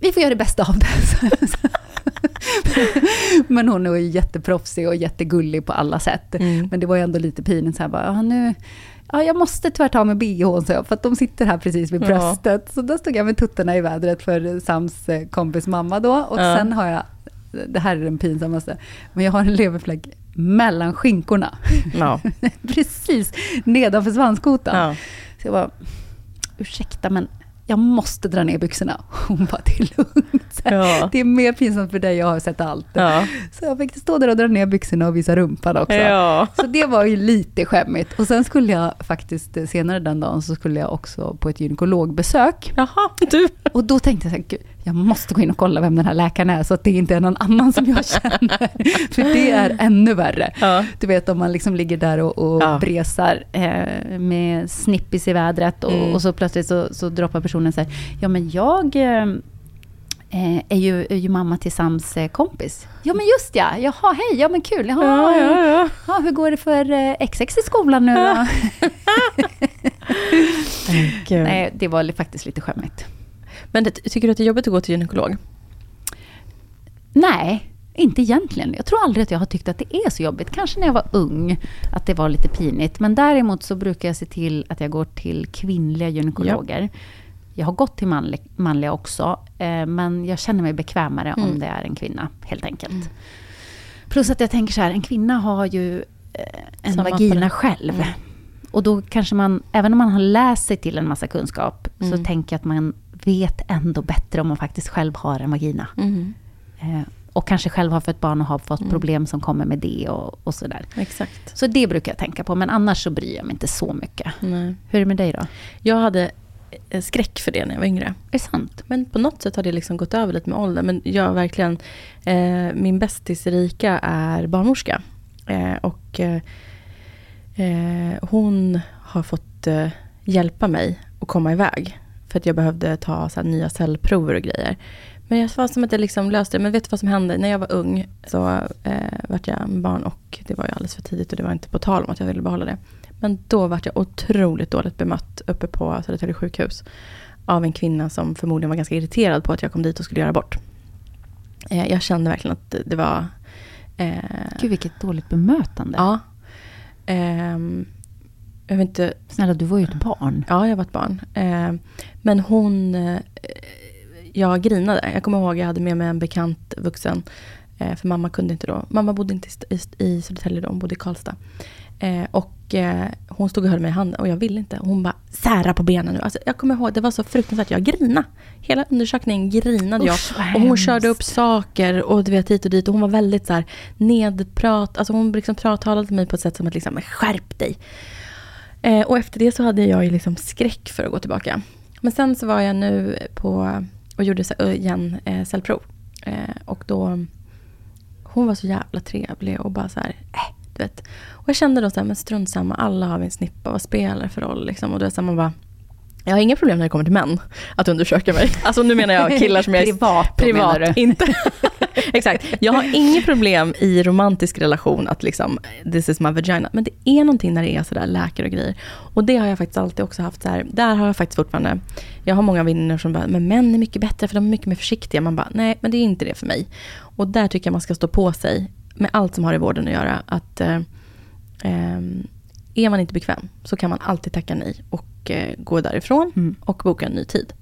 vi får göra det bästa av det. Men hon är ju jätteproffsig och jättegullig på alla sätt. Mm. Men det var ju ändå lite pinigt så här bara, ja, nu, ja, jag måste tyvärr ta med bhn, så jag, för att de sitter här precis vid Ja. bröstet. Så då stod jag med tuttarna i vädret för Sams eh, kompis mamma då. Och Ja. sen har jag, det här är den pinsammaste, men jag har en leverfläck mellan skinkorna. Ja. precis nedanför svanskotan. Ja. Så jag bara, ursäkta men jag måste dra ner byxorna. Hon bara, det är lugnt. Ja. Det är mer pinsamt för dig, jag har sett allt. Ja. Så jag fick stå där och dra ner byxorna och visa rumpan också. Ja. Så det var ju lite skämmigt. Och sen skulle jag faktiskt, senare den dagen, så skulle jag också på ett gynekologbesök. Jaha, du. Och då tänkte jag så här, jag måste gå in och kolla vem den här läkaren är, så att det inte är någon annan som jag känner. För det är ännu värre. Ja. Du vet om man liksom ligger där och, och Ja. bresar eh, med snippis i vädret och, Mm. och så plötsligt så, så droppar personen så här, ja men jag eh, eh, är, ju, är ju mamma till Sams eh, kompis. Ja men just ja, jaha hej, ja men kul. Jaha, Ja, ja, ja. Ja, hur går det för eh, XX i skolan nu då? Nej, det var faktiskt lite skämmigt. Men tycker du att det är jobbigt att gå till gynekolog? Nej, inte egentligen. Jag tror aldrig att jag har tyckt att det är så jobbigt. Kanske när jag var ung, att det var lite pinigt. Men däremot så brukar jag se till att jag går till kvinnliga gynekologer. Jag har gått till manlig, manliga också, eh, men jag känner mig bekvämare Mm. om det är en kvinna, helt enkelt. Plus att jag tänker så här, en kvinna har ju eh, en Samma vagina själv. Mm. Och då kanske man, även om man har läst sig till en massa kunskap, så Mm. tänker jag att man vet ändå bättre om man faktiskt själv har en vagina. Mm. Eh, och kanske själv har fött barn och har fått problem som kommer med det och, och sådär. Exakt. Så det brukar jag tänka på, men annars så bryr jag mig inte så mycket. Nej. Hur är det med dig då? Jag hade eh, skräck för det när jag var yngre. Är det sant? Men på något sätt har det liksom gått över lite med åldern. Men jag verkligen, eh, min bästis Erika är barnmorska. Eh, och eh, eh, hon har fått eh, hjälpa mig att komma iväg. För att jag behövde ta så nya cellprover och grejer. Men jag var som att jag liksom löste det. Men vet du vad som hände? När jag var ung så eh, vart jag barn och det var ju alldeles för tidigt och det var inte på tal om att jag ville behålla det. Men då vart jag otroligt dåligt bemött uppe på Södertälje sjukhus av en kvinna som förmodligen var ganska irriterad på att jag kom dit och skulle göra abort. Eh, jag kände verkligen att det- var... Eh, Gud, vilket dåligt bemötande. ja. Ehm, jag vet inte... Snälla, du var ju ett barn. Ja, jag var ett barn. Ehm, men hon... Eh, jag grinade. Jag kommer ihåg att jag hade med mig en bekant vuxen. Eh, för mamma kunde inte då. Mamma bodde inte i, Södertälje då, hon bodde i Karlstad. Eh, och eh, hon stod och höll mig i handen och jag ville inte. Hon bara, sära på benen nu. Alltså, jag kommer ihåg, det var så fruktansvärt. Jag grinade. Hela undersökningen grinade jag. Usch, Och hon körde upp saker och du vet hit och dit. Och hon var väldigt så här nedprat. Alltså hon liksom till mig på ett sätt som att liksom, "Men skärp dig. Eh, och efter det så hade jag ju liksom skräck för att gå tillbaka. Men sen så var jag nu på och gjorde så, igen eh, cellprov. Eh, och då, hon var så jävla trevlig och bara så här, äh, du vet. Och jag kände då så här, men strunt samma, alla har vi en snippa, vad spelar det för roll liksom? Och då är så här, man bara, jag har inga problem när det kommer till män att undersöka mig. Alltså nu menar jag killar som jag är Privat, då menar privat du? inte. exakt. Jag har inget problem i romantisk relation att liksom, this is my vagina. Men det är någonting när det är sådär läkare och grejer. Och det har jag faktiskt alltid också haft så här, där har jag faktiskt fortfarande, jag har många vänner som bara, men män är mycket bättre för de är mycket mer försiktiga. Man bara, nej men det är inte det för mig. Och där tycker jag man ska stå på sig med allt som har i vården att göra. Att eh, eh, är man inte bekväm så kan man alltid tacka nej och eh, gå därifrån mm. och boka en ny tid.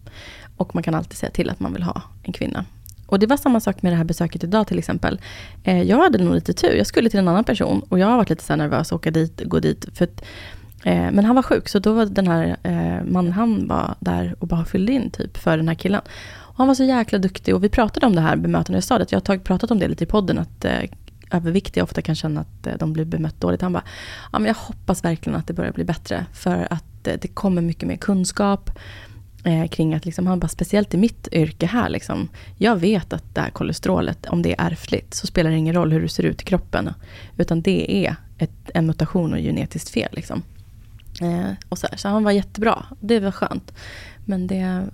Och man kan alltid säga till att man vill ha en kvinna. Och det var samma sak med det här besöket idag till exempel. Eh, jag hade nog lite tur. Jag skulle till en annan person och jag har varit lite så nervös att åka dit, gå dit. För att, eh, men han var sjuk så då var den här eh, mannen, han var där och bara fyllde in typ för den här killen. Och han var så jäkla duktig och vi pratade om det här bemötandet. Jag sa det, jag har pratat om det lite i podden att eh, överviktiga ofta kan känna att de blir bemött dåligt. Han bara, ja, men jag hoppas verkligen att det börjar bli bättre. För att Eh, det kommer mycket mer kunskap eh, kring att, liksom, han bara, speciellt i mitt yrke här, liksom, jag vet att det här kolesterolet, om det är ärftligt, så spelar det ingen roll hur det ser ut i kroppen. Utan det är ett, en mutation och genetiskt fel. Liksom. Eh, och så, här, så han var jättebra, det var skönt. Men det,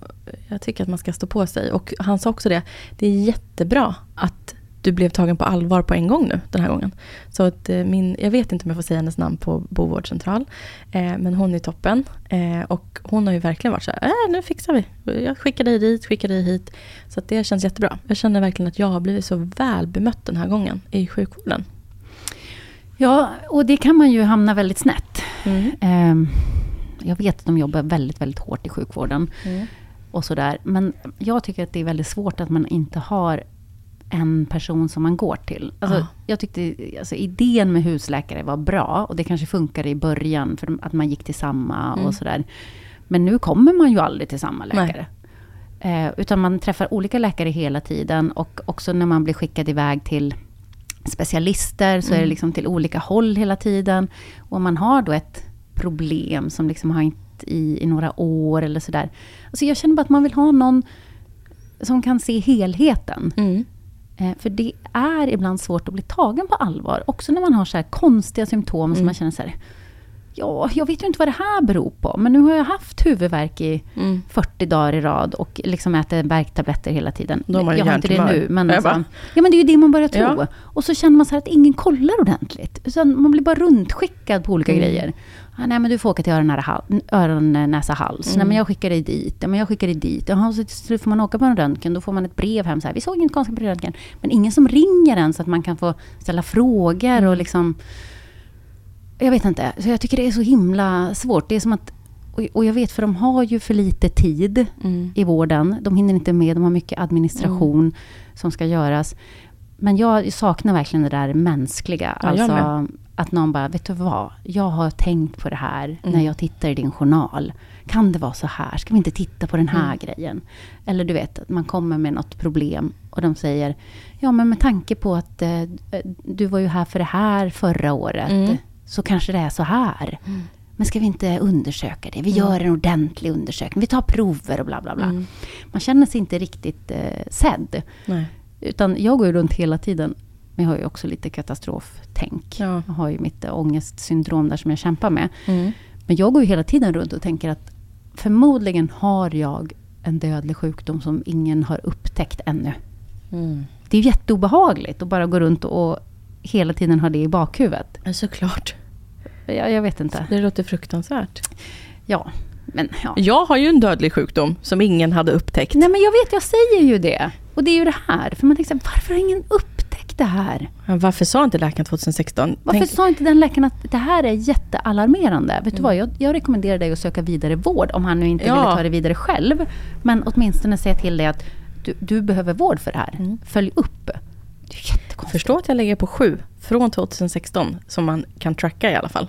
jag tycker att man ska stå på sig. Och han sa också det, det är jättebra att du blev tagen på allvar på en gång nu, den här gången. Så att eh, min, jag vet inte om jag får säga hennes namn på bovårdscentral, eh, men hon är toppen. Eh, och hon har ju verkligen varit så här, äh, nu fixar vi. Jag skickar dig dit, skickar dig hit. Så att det känns jättebra. Jag känner verkligen att jag har blivit så väl bemött den här gången i sjukvården. Ja, och det kan man ju hamna väldigt snett. Mm. Eh, jag vet att de jobbar väldigt, väldigt hårt i sjukvården. Mm. Och sådär. Men jag tycker att det är väldigt svårt att man inte har en person som man går till. Alltså, ja. Jag tyckte alltså, idén med husläkare var bra. Och det kanske funkade i början, för att man gick till samma mm. och sådär. Men nu kommer man ju aldrig till samma läkare. Eh, utan man träffar olika läkare hela tiden. Och också när man blir skickad iväg till specialister, så mm. är det mm. liksom till olika håll hela tiden. Och om man har då ett problem som liksom har inte i, i några år eller sådär. Alltså jag känner bara att man vill ha någon som kan se helheten. Mm. Eh, för det är ibland svårt att bli tagen på allvar. Också när man har så konstiga symptom mm. som man känner så här, Ja, jag vet ju inte vad det här beror på. Men nu har jag haft huvudvärk i mm. 40 dagar i rad och liksom äter värktabletter hela tiden. jag har inte det nu. Men, alltså, ja, men det är ju det man börjar tro. Ja. Och så känner man så att ingen kollar ordentligt. Så man blir bara runtskickad på olika mm. grejer. Ah, nej, men du får åka till öron, öron näsa, hals. Mm. Nej, men jag skickar dig dit. Ja, men jag skickar dig dit. Jaha, så till slut får man åka på en röntgen. Då får man ett brev hem. Så här, vi såg inget konstigt på röntgen. Men ingen som ringer en så att man kan få ställa frågor och mm. liksom... Jag vet inte. Så jag tycker det är så himla svårt. Det är som att... Och jag vet, för de har ju för lite tid mm. i vården. De hinner inte med. De har mycket administration mm. som ska göras. Men jag saknar verkligen det där mänskliga. Ja, alltså, att någon bara, vet du vad? Jag har tänkt på det här mm. när jag tittar i din journal. Kan det vara så här? Ska vi inte titta på den här mm. grejen? Eller du vet, att man kommer med något problem och de säger, ja men med tanke på att eh, du var ju här för det här förra året. Så kanske det är så här. Mm. Men ska vi inte undersöka det? Vi mm. gör en ordentlig undersökning. Vi tar prover och bla bla bla. Mm. Man känner sig inte riktigt eh, sedd. Nej. Utan jag går ju runt hela tiden men jag har ju också lite katastroftänk. Ja. Jag har ju mitt ångestsyndrom där som jag kämpar med. Mm. Men jag går ju hela tiden runt och tänker att förmodligen har jag en dödlig sjukdom som ingen har upptäckt ännu. Mm. Det är jätteobehagligt att bara gå runt och hela tiden ha det i bakhuvudet. Såklart. Jag, jag vet inte. Det låter fruktansvärt. Ja, men, ja. Jag har ju en dödlig sjukdom som ingen hade upptäckt. Nej, men jag vet, jag säger ju det. Och det är ju det här. För man tänker så här, varför har ingen upptäckt det här? varför sa inte läkaren 2016? Varför Tänk... sa inte den läkaren att det här är jättealarmerande? Vet mm. du vad, jag, jag, rekommenderar dig att söka vidare vård, om han nu inte ja. vill ta det vidare själv. Men åtminstone säga till dig att du, du behöver vård för det här. Mm. Följ upp. Det är jättekonstigt. Förstå att jag lägger på sju från 2016, som man kan tracka i alla fall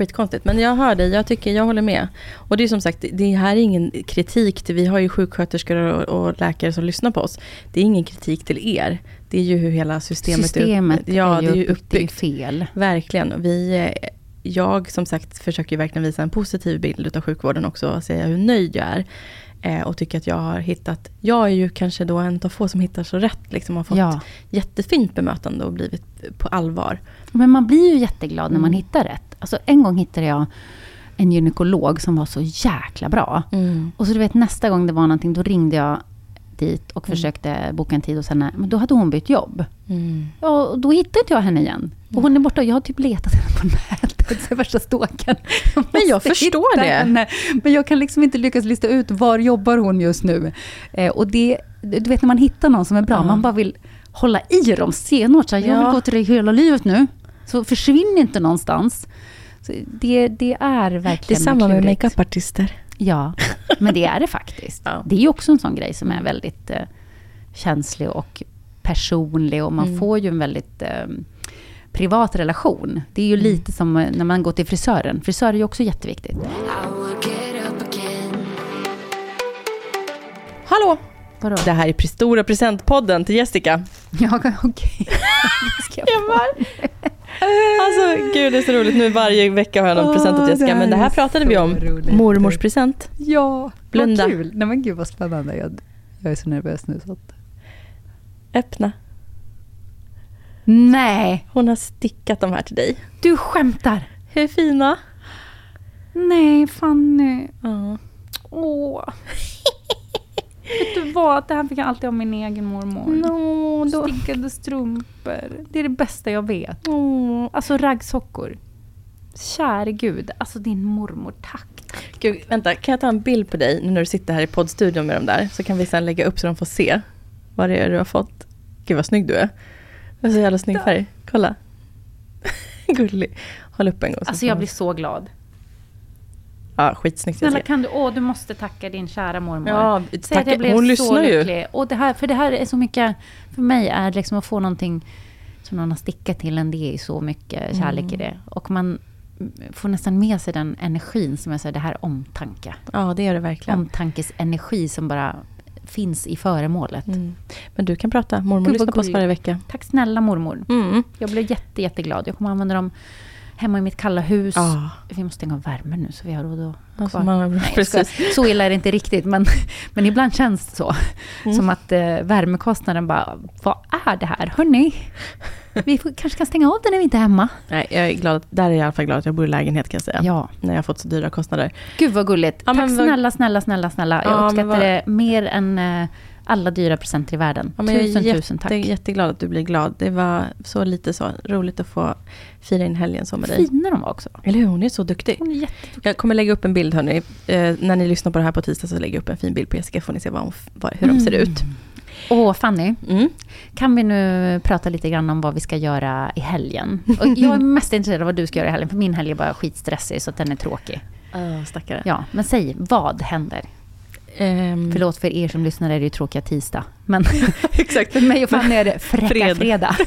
skitkonstigt. Men jag hör dig, jag tycker, jag håller med. Och det är som sagt, det här är ingen kritik till, vi har ju sjuksköterskor och, och läkare som lyssnar på oss. Det är ingen kritik till er. Det är ju hur hela systemet, systemet är, ja, är, ju uppbyggt. uppbyggt. fel. Verkligen. Vi, eh, jag som sagt försöker verkligen visa en positiv bild av sjukvården också och säga hur nöjd jag är. Eh, och tycker att jag har hittat, jag är ju kanske då en av få som hittar så rätt, liksom har fått ja. jättefint bemötande och blivit på allvar. Men man blir ju jätteglad när man mm. hittar rätt. Alltså en gång hittade jag en gynekolog som var så jäkla bra. Mm. Och så du vet nästa gång det var någonting, då ringde jag dit och försökte boka en tid hos henne. Men då hade hon bytt jobb. Mm. Ja, och då hittade inte jag henne igen. Och hon är borta. Jag har typ letat henne på nätet. Så värsta ståken. Men jag förstår det. Henne. Men jag kan liksom inte lyckas lista ut var jobbar hon just nu. Eh, och det, du vet när man hittar någon som är bra, Ja. man bara vill hålla i dem stenhårt. Här, jag Ja. vill gå till dig hela livet nu. Så försvinn inte någonstans. Så det, det är verkligen Det är samma med makeupartister. Ja, men det är det faktiskt. Ja. Det är också en sån grej som är väldigt eh, känslig och personlig och man Mm. får ju en väldigt eh, privat relation. Det är ju lite som eh, när man går till frisören. Frisör är ju också jätteviktigt. Hallå! Vadå? Det här är stora presentpodden till Jessica. Ja, okej. Ska jag få- Alltså gud det är så roligt nu varje vecka har jag någon Åh, present till det Jessica. här Men det här är pratade vi om. roligt. Mormors present. Ja, Blunda. vad kul. Nej men gud vad spännande. Jag, jag är så nervös nu så att... Öppna. Nej, Hon har stickat de här till dig. du skämtar. Hur fina? Nej, Fanny. Ja. Åh. Vet du vad? Det här fick jag alltid av min egen mormor. No, då. Stickade strumpor. Det är det bästa jag vet. Åh. Alltså raggsockor. Käre gud. Alltså din mormor, tack. Gud, vänta, kan jag ta en bild på dig när du sitter här i poddstudion med dem där? Så kan vi sen lägga upp så de får se vad det är du har fått. Gud vad snygg du är. Du har så jävla snygg färg. Kolla. Gullig. Håll upp en gång. så Alltså jag blir så glad. Ja, skitsnyggt. Snälla kan du, åh du måste tacka din kära mormor. Ja, Säg att tacka. jag blev Hon så lyssnar ju. lycklig. Och det här, för det här är så mycket, för mig är liksom att få någonting som någon har stickat till en, det är så mycket kärlek Mm. i det. Och man får nästan med sig den energin som jag säger, det här är omtanke. Ja, det är det verkligen. Omtankesenergi som bara finns i föremålet. Mm. Men du kan prata. Mormor lyssnar på oss varje vecka. Tack snälla mormor. Mm. Jag blev jätte, jätteglad. Jag kommer använda dem hemma i mitt kalla hus. Ja. Vi måste stänga av värmen nu så vi har råd att Alltså, man, Nej, skojar. Så illa är det inte riktigt, men, men ibland känns det så. Mm. Som att eh, värmekostnaden bara, vad är det här? Hörni, vi får, kanske kan stänga av den när vi inte är hemma. Nej, jag är glad. Där är jag i alla fall glad att jag bor i lägenhet kan jag säga. Ja, När jag har fått så dyra kostnader. gud vad gulligt. Ja, Tack vad- snälla, snälla, snälla, snälla. Jag Ja, uppskattar vad- det mer än eh, alla dyra presenter i världen. Ja, jag är tusen, jätte, tusen tack. jätteglad att du blir glad. Det var så lite så roligt att få fira in helgen så med dig. Fina de var också. Eller hur? Hon är så duktig. Hon är jätteduktig. Jag kommer lägga upp en bild hörni. Eh, när ni lyssnar på det här på tisdag så lägger jag upp en fin bild på Jessica. får ni se vad hon, vad, hur de ser ut. Åh, Fanny. Mm. Kan vi nu prata lite grann om vad vi ska göra i helgen? Och jag är mest intresserad av vad du ska göra i helgen, för min helg är bara skitstressig, så den är tråkig. Oh, stackare. Ja, men säg, vad händer? Ehm, Förlåt för er som lyssnar, är det ju tråkiga tisdag. Men Exakt. för mig och Fanny är det fräcka Fred. fredag.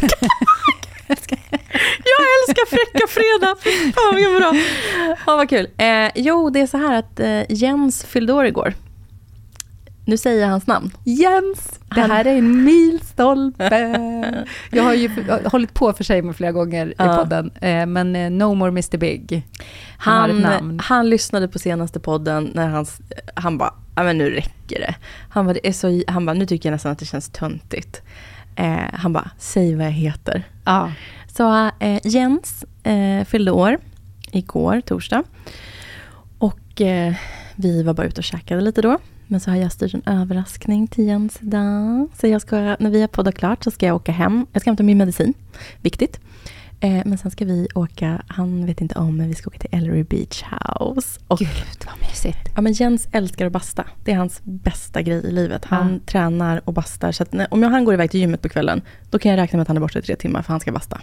Jag älskar fräcka fredag. Fan vad bra. Ja, vad kul. Eh, jo, det är så här att eh, Jens fyllde år igår. Nu säger jag hans namn. Jens, det här är en milstolpe. Jag har ju jag har hållit på för sig med flera gånger i Ja. podden, eh, men eh, No More Mr Big. Han Han, han lyssnade på senaste podden när han, han bara, ja men nu räcker det. Han bara, det är så, han bara, nu tycker jag nästan att det känns töntigt. Eh, han bara, säg vad jag heter. Ja. Så eh, Jens eh, fyllde år igår, torsdag. Och eh, vi var bara ute och käkade lite då. Men så har jag styrt en överraskning till Jens idag. Så jag ska, när vi har poddat klart så ska jag åka hem. Jag ska hämta min medicin. Viktigt. Eh, men sen ska vi åka, han vet inte om, men vi ska åka till Ellery Beach House. Och, Gud, vad mysigt. ja, men Jens älskar att basta. Det är hans bästa grej i livet. Han Ja. tränar och bastar. Så att när, om jag, han går iväg till gymmet på kvällen, då kan jag räkna med att han är borta i tre timmar, för han ska basta.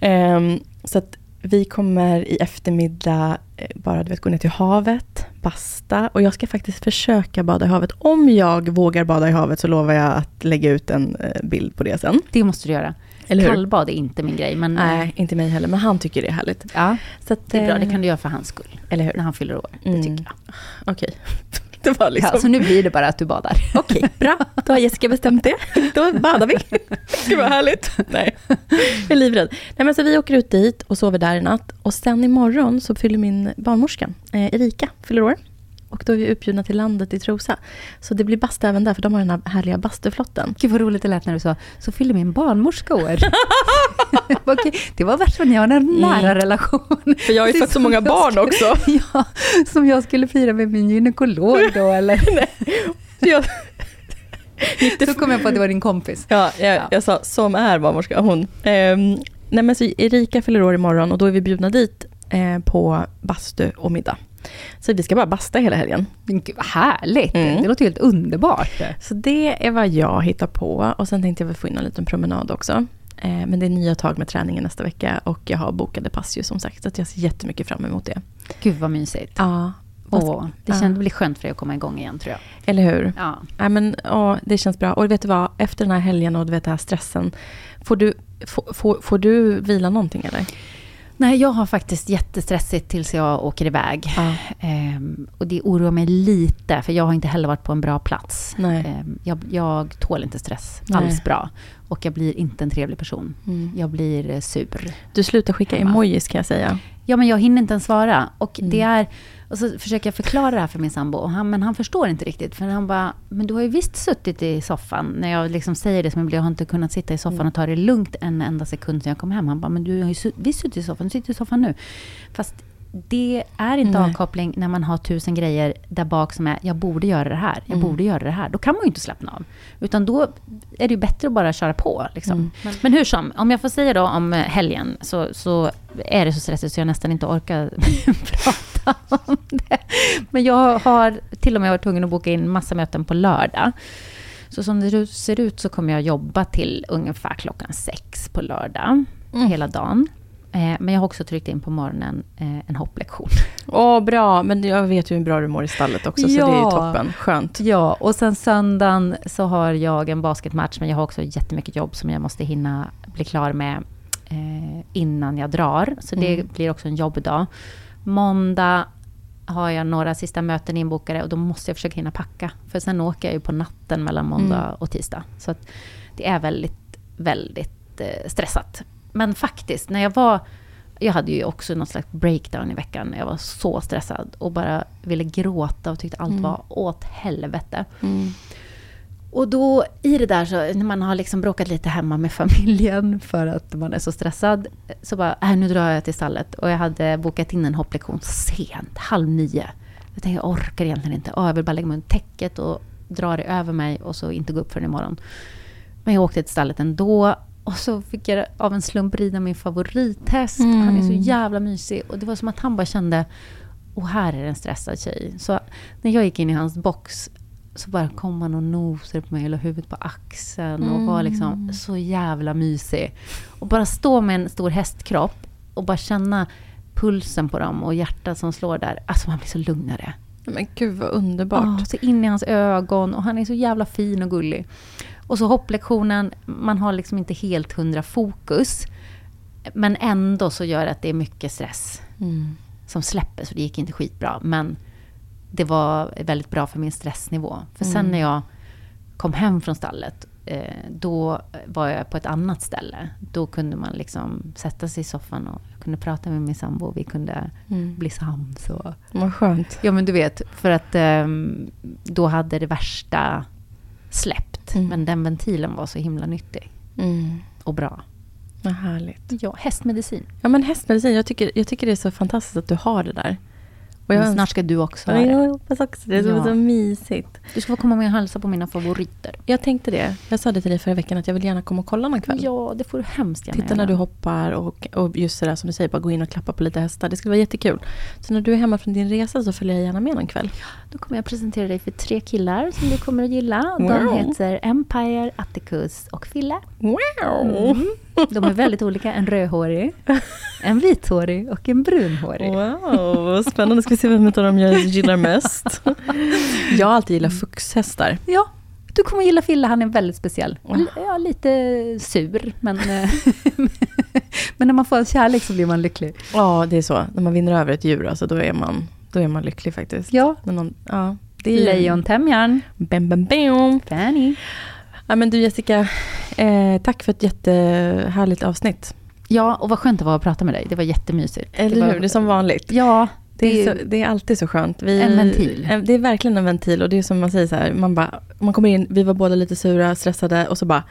Ehm, så att vi kommer i eftermiddag eh, bara du vet, gå ner till havet, basta. Och jag ska faktiskt försöka bada i havet. Om jag vågar bada i havet så lovar jag att lägga ut en eh, bild på det sen. Det måste du göra. Eller hur? Kallbad är inte min grej, men... Nej, inte mig heller, men han tycker det är härligt. Ja, Så att, det är bra. Det eh, kan du göra för hans skull. Eller hur? När han fyller år. Det Mm. tycker jag. Okej. Det var liksom... Ja, så nu blir det bara att du badar. Okej, bra. Då har Jessica bestämt det. Då badar vi. Gud vad härligt. Nej, jag är livrädd. Nej, men så vi åker ut dit och sover där i natt. Och sen imorgon så fyller min barnmorska, eh, Erika, fyller år. Och då är vi uppbjudna till landet i Trosa. Så det blir bastu även där, för de har den här härliga bastuflotten. Gud vad roligt det lät när du sa, så fyller min barnmorska år. Okej, det var värst för ni har en nära relation. Mm. För jag har ju fått så många barn skulle- också. Ja, som jag skulle fira med min gynekolog då eller? Jag, Så kom jag på att det var din kompis. Ja, jag, jag sa som är barnmorska, hon. Ehm, nej men så Erika fyller år imorgon och då är vi bjudna dit eh, på bastu och middag. Så vi ska bara basta hela helgen. Gud, vad härligt! Mm. Det låter helt underbart. Så det är vad jag hittar på. Och sen tänkte jag väl få in en liten promenad också. Eh, men det är nya tag med träningen nästa vecka och jag har bokade pass ju som sagt. Så jag ser jättemycket fram emot det. Gud vad mysigt. Ja. Åh, det Ja. känns blir skönt för dig att komma igång igen tror jag. Eller hur? Ja. Ja, men, ja, det känns bra. Och vet du vad? Efter den här helgen och du vet den här stressen. Får du, får, får, får du vila någonting eller? Nej, jag har faktiskt jättestressigt tills jag åker iväg. Ja. Ehm, och det oroar mig lite, för jag har inte heller varit på en bra plats. Ehm, jag, jag tål inte stress Nej. alls bra. Och jag blir inte en trevlig person. Mm. Jag blir eh, sur. Du slutar skicka emojis kan jag säga. Ja, men jag hinner inte ens svara. Och Mm. det är... Och så försöker jag förklara det här för min sambo, och han, men han förstår inte riktigt. För han bara, men du har ju visst suttit i soffan. När jag liksom säger det som jag har inte kunnat sitta i soffan och ta det lugnt en enda sekund sedan jag kom hem. Han bara, men du har ju visst suttit i soffan, du sitter i soffan nu. Fast det är inte Nej. avkoppling när man har tusen grejer där bak som är, jag borde göra det här, jag Mm. borde göra det här. Då kan man ju inte slappna av. Utan då är det ju bättre att bara köra på. Liksom. Mm. Men, men hur som, om jag får säga då om eh, helgen, så, så är det så stressigt så jag nästan inte orkar prata om det. Men jag har till och med varit tvungen att boka in massa möten på lördag. Så som det ser ut så kommer jag jobba till ungefär klockan sex på lördag, Mm. hela dagen. Eh, Men jag har också tryckt in på morgonen eh, en hopplektion. Åh, bra. Men jag vet ju hur bra du mår i stallet också, så Ja. det är ju toppen. Skönt. Ja, och sen söndagen så har jag en basketmatch, men jag har också jättemycket jobb som jag måste hinna bli klar med eh, innan jag drar. Så det Mm. blir också en jobbdag. Måndag har jag några sista möten inbokade och då måste jag försöka hinna packa. För sen åker jag ju på natten mellan måndag Mm. och tisdag. Så det är väldigt, väldigt eh, stressat. Men faktiskt, när jag var... Jag hade ju också något slags breakdown i veckan. Jag var så stressad och bara ville gråta och tyckte allt Mm. var åt helvete. Mm. Och då i det där, så, när man har liksom bråkat lite hemma med familjen för att man är så stressad, så bara, äh, nu drar jag till stallet. Och jag hade bokat in en hopplektion sent, halv nio. Jag tänkte, jag orkar egentligen inte. Jag vill bara lägga mig under täcket och dra det över mig och så inte gå upp förrän imorgon. Men jag åkte till stallet ändå. Och så fick jag av en slump rida min favorithäst. Mm. Han är så jävla mysig. Och det var som att han bara kände, och här är en stressad tjej. Så när jag gick in i hans box så bara kom han och nosade på mig, eller huvudet på axeln och var liksom så jävla mysig. Och bara stå med en stor hästkropp och bara känna pulsen på dem och hjärtat som slår där. Alltså man blir så lugnare. Men gud vad underbart. Ja, så in i hans ögon och han är så jävla fin och gullig. Och så hopplektionen, man har liksom inte helt hundra fokus. Men ändå så gör det att det är mycket stress Mm. som släpper, så det gick inte skitbra. Men det var väldigt bra för min stressnivå. För sen Mm. när jag kom hem från stallet, eh, då var jag på ett annat ställe. Då kunde man liksom sätta sig i soffan och jag kunde prata med min sambo. Vi kunde Mm. bli sams. Och, Vad skönt. ja, men du vet, för att ehm, då hade det värsta släppt. Mm. Men den ventilen var så himla nyttig Mm. och bra. Vad härligt. Ja, hästmedicin. Ja men hästmedicin, jag tycker, jag tycker det är så fantastiskt att du har det där. Och Men jag snart ska du också ha det. jag hoppas också det. Det är Ja. så mysigt. Du ska få komma med och hälsa på mina favoriter. Jag tänkte det. Jag sa det till dig förra veckan att jag vill gärna komma och kolla någon kväll. Ja, det får du hemskt gärna Titta när du hoppar och, och just sådär som du säger, bara gå in och klappa på lite hästar. Det skulle vara jättekul. Så när du är hemma från din resa så följer jag gärna med någon kväll. Då kommer jag presentera dig för tre killar som du kommer att gilla. De Wow. heter Empire, Atticus och Fille. Wow! Mm. De är väldigt olika. En rödhårig, en vithårig och en brunhårig. Wow, vad spännande. Ska vi se vem av dem jag gillar mest. Jag har alltid gillat fuxhästar. Ja, du kommer att gilla Fille. Han är väldigt speciell. Ja, lite sur, men, eh, men när man får kärlek så blir man lycklig. Ja, det är så. När man vinner över ett djur, alltså, då, är man, då är man lycklig faktiskt. Ja, När någon, ja, det är lejontämjaren, Bam, bam, bam. Fanny. Ja, men du Jessica, eh, tack för ett jättehärligt avsnitt. Ja, och vad skönt det var att prata med dig. Det var jättemysigt. Eller det var, hur? Det är som vanligt. Ja, Det är, det så, det är alltid så skönt. Vi, En ventil. Det är verkligen en ventil och det är som man säger så här, man, bara, man kommer in, vi var båda lite sura, stressade och så bara,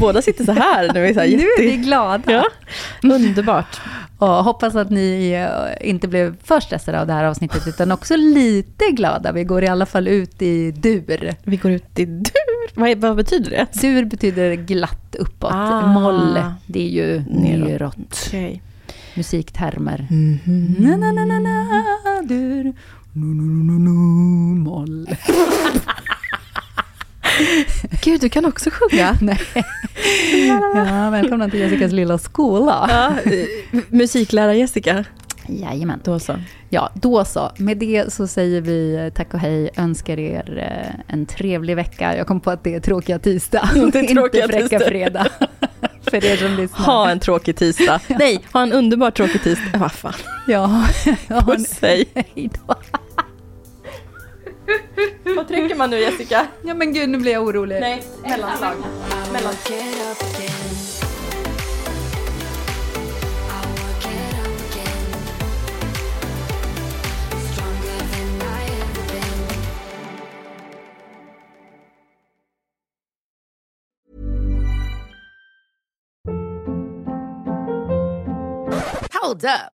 båda sitter så här. Nu är, så här nu är vi glada. ja, underbart. Och hoppas att ni eh, inte blev för stressade av det här avsnittet, utan också lite glada. Vi går i alla fall ut i dur. Vi går ut i dur. Vad, vad betyder det? Dur betyder glatt uppåt. Ah. Moll, det är ju Neråt. Okej. Musiktermer. Mhm. Na, na, na, na, na, dur. Nu, nu, nu, nu, moll. Gud, du kan också sjunga. Nej. Ja, välkomna till Jessicas lilla skola. Ja, eh, musiklärare Jessica. Jajamän. Då så. Ja, då så. Med det så säger vi tack och hej, önskar er eh, en trevlig vecka. Jag kom på att det är tråkiga tisdag, är tråkiga inte fräcka tisdag. fredag. För er som lyssnar. Ha en tråkig tisdag. Nej, ha en underbar tråkig tisdag. Vad fan. Ja, ja Puss, hej. hej då. Vad trycker man nu Jessica? Ja men gud, nu blir jag orolig. Nej, mellanslag. Mellan. Hold up.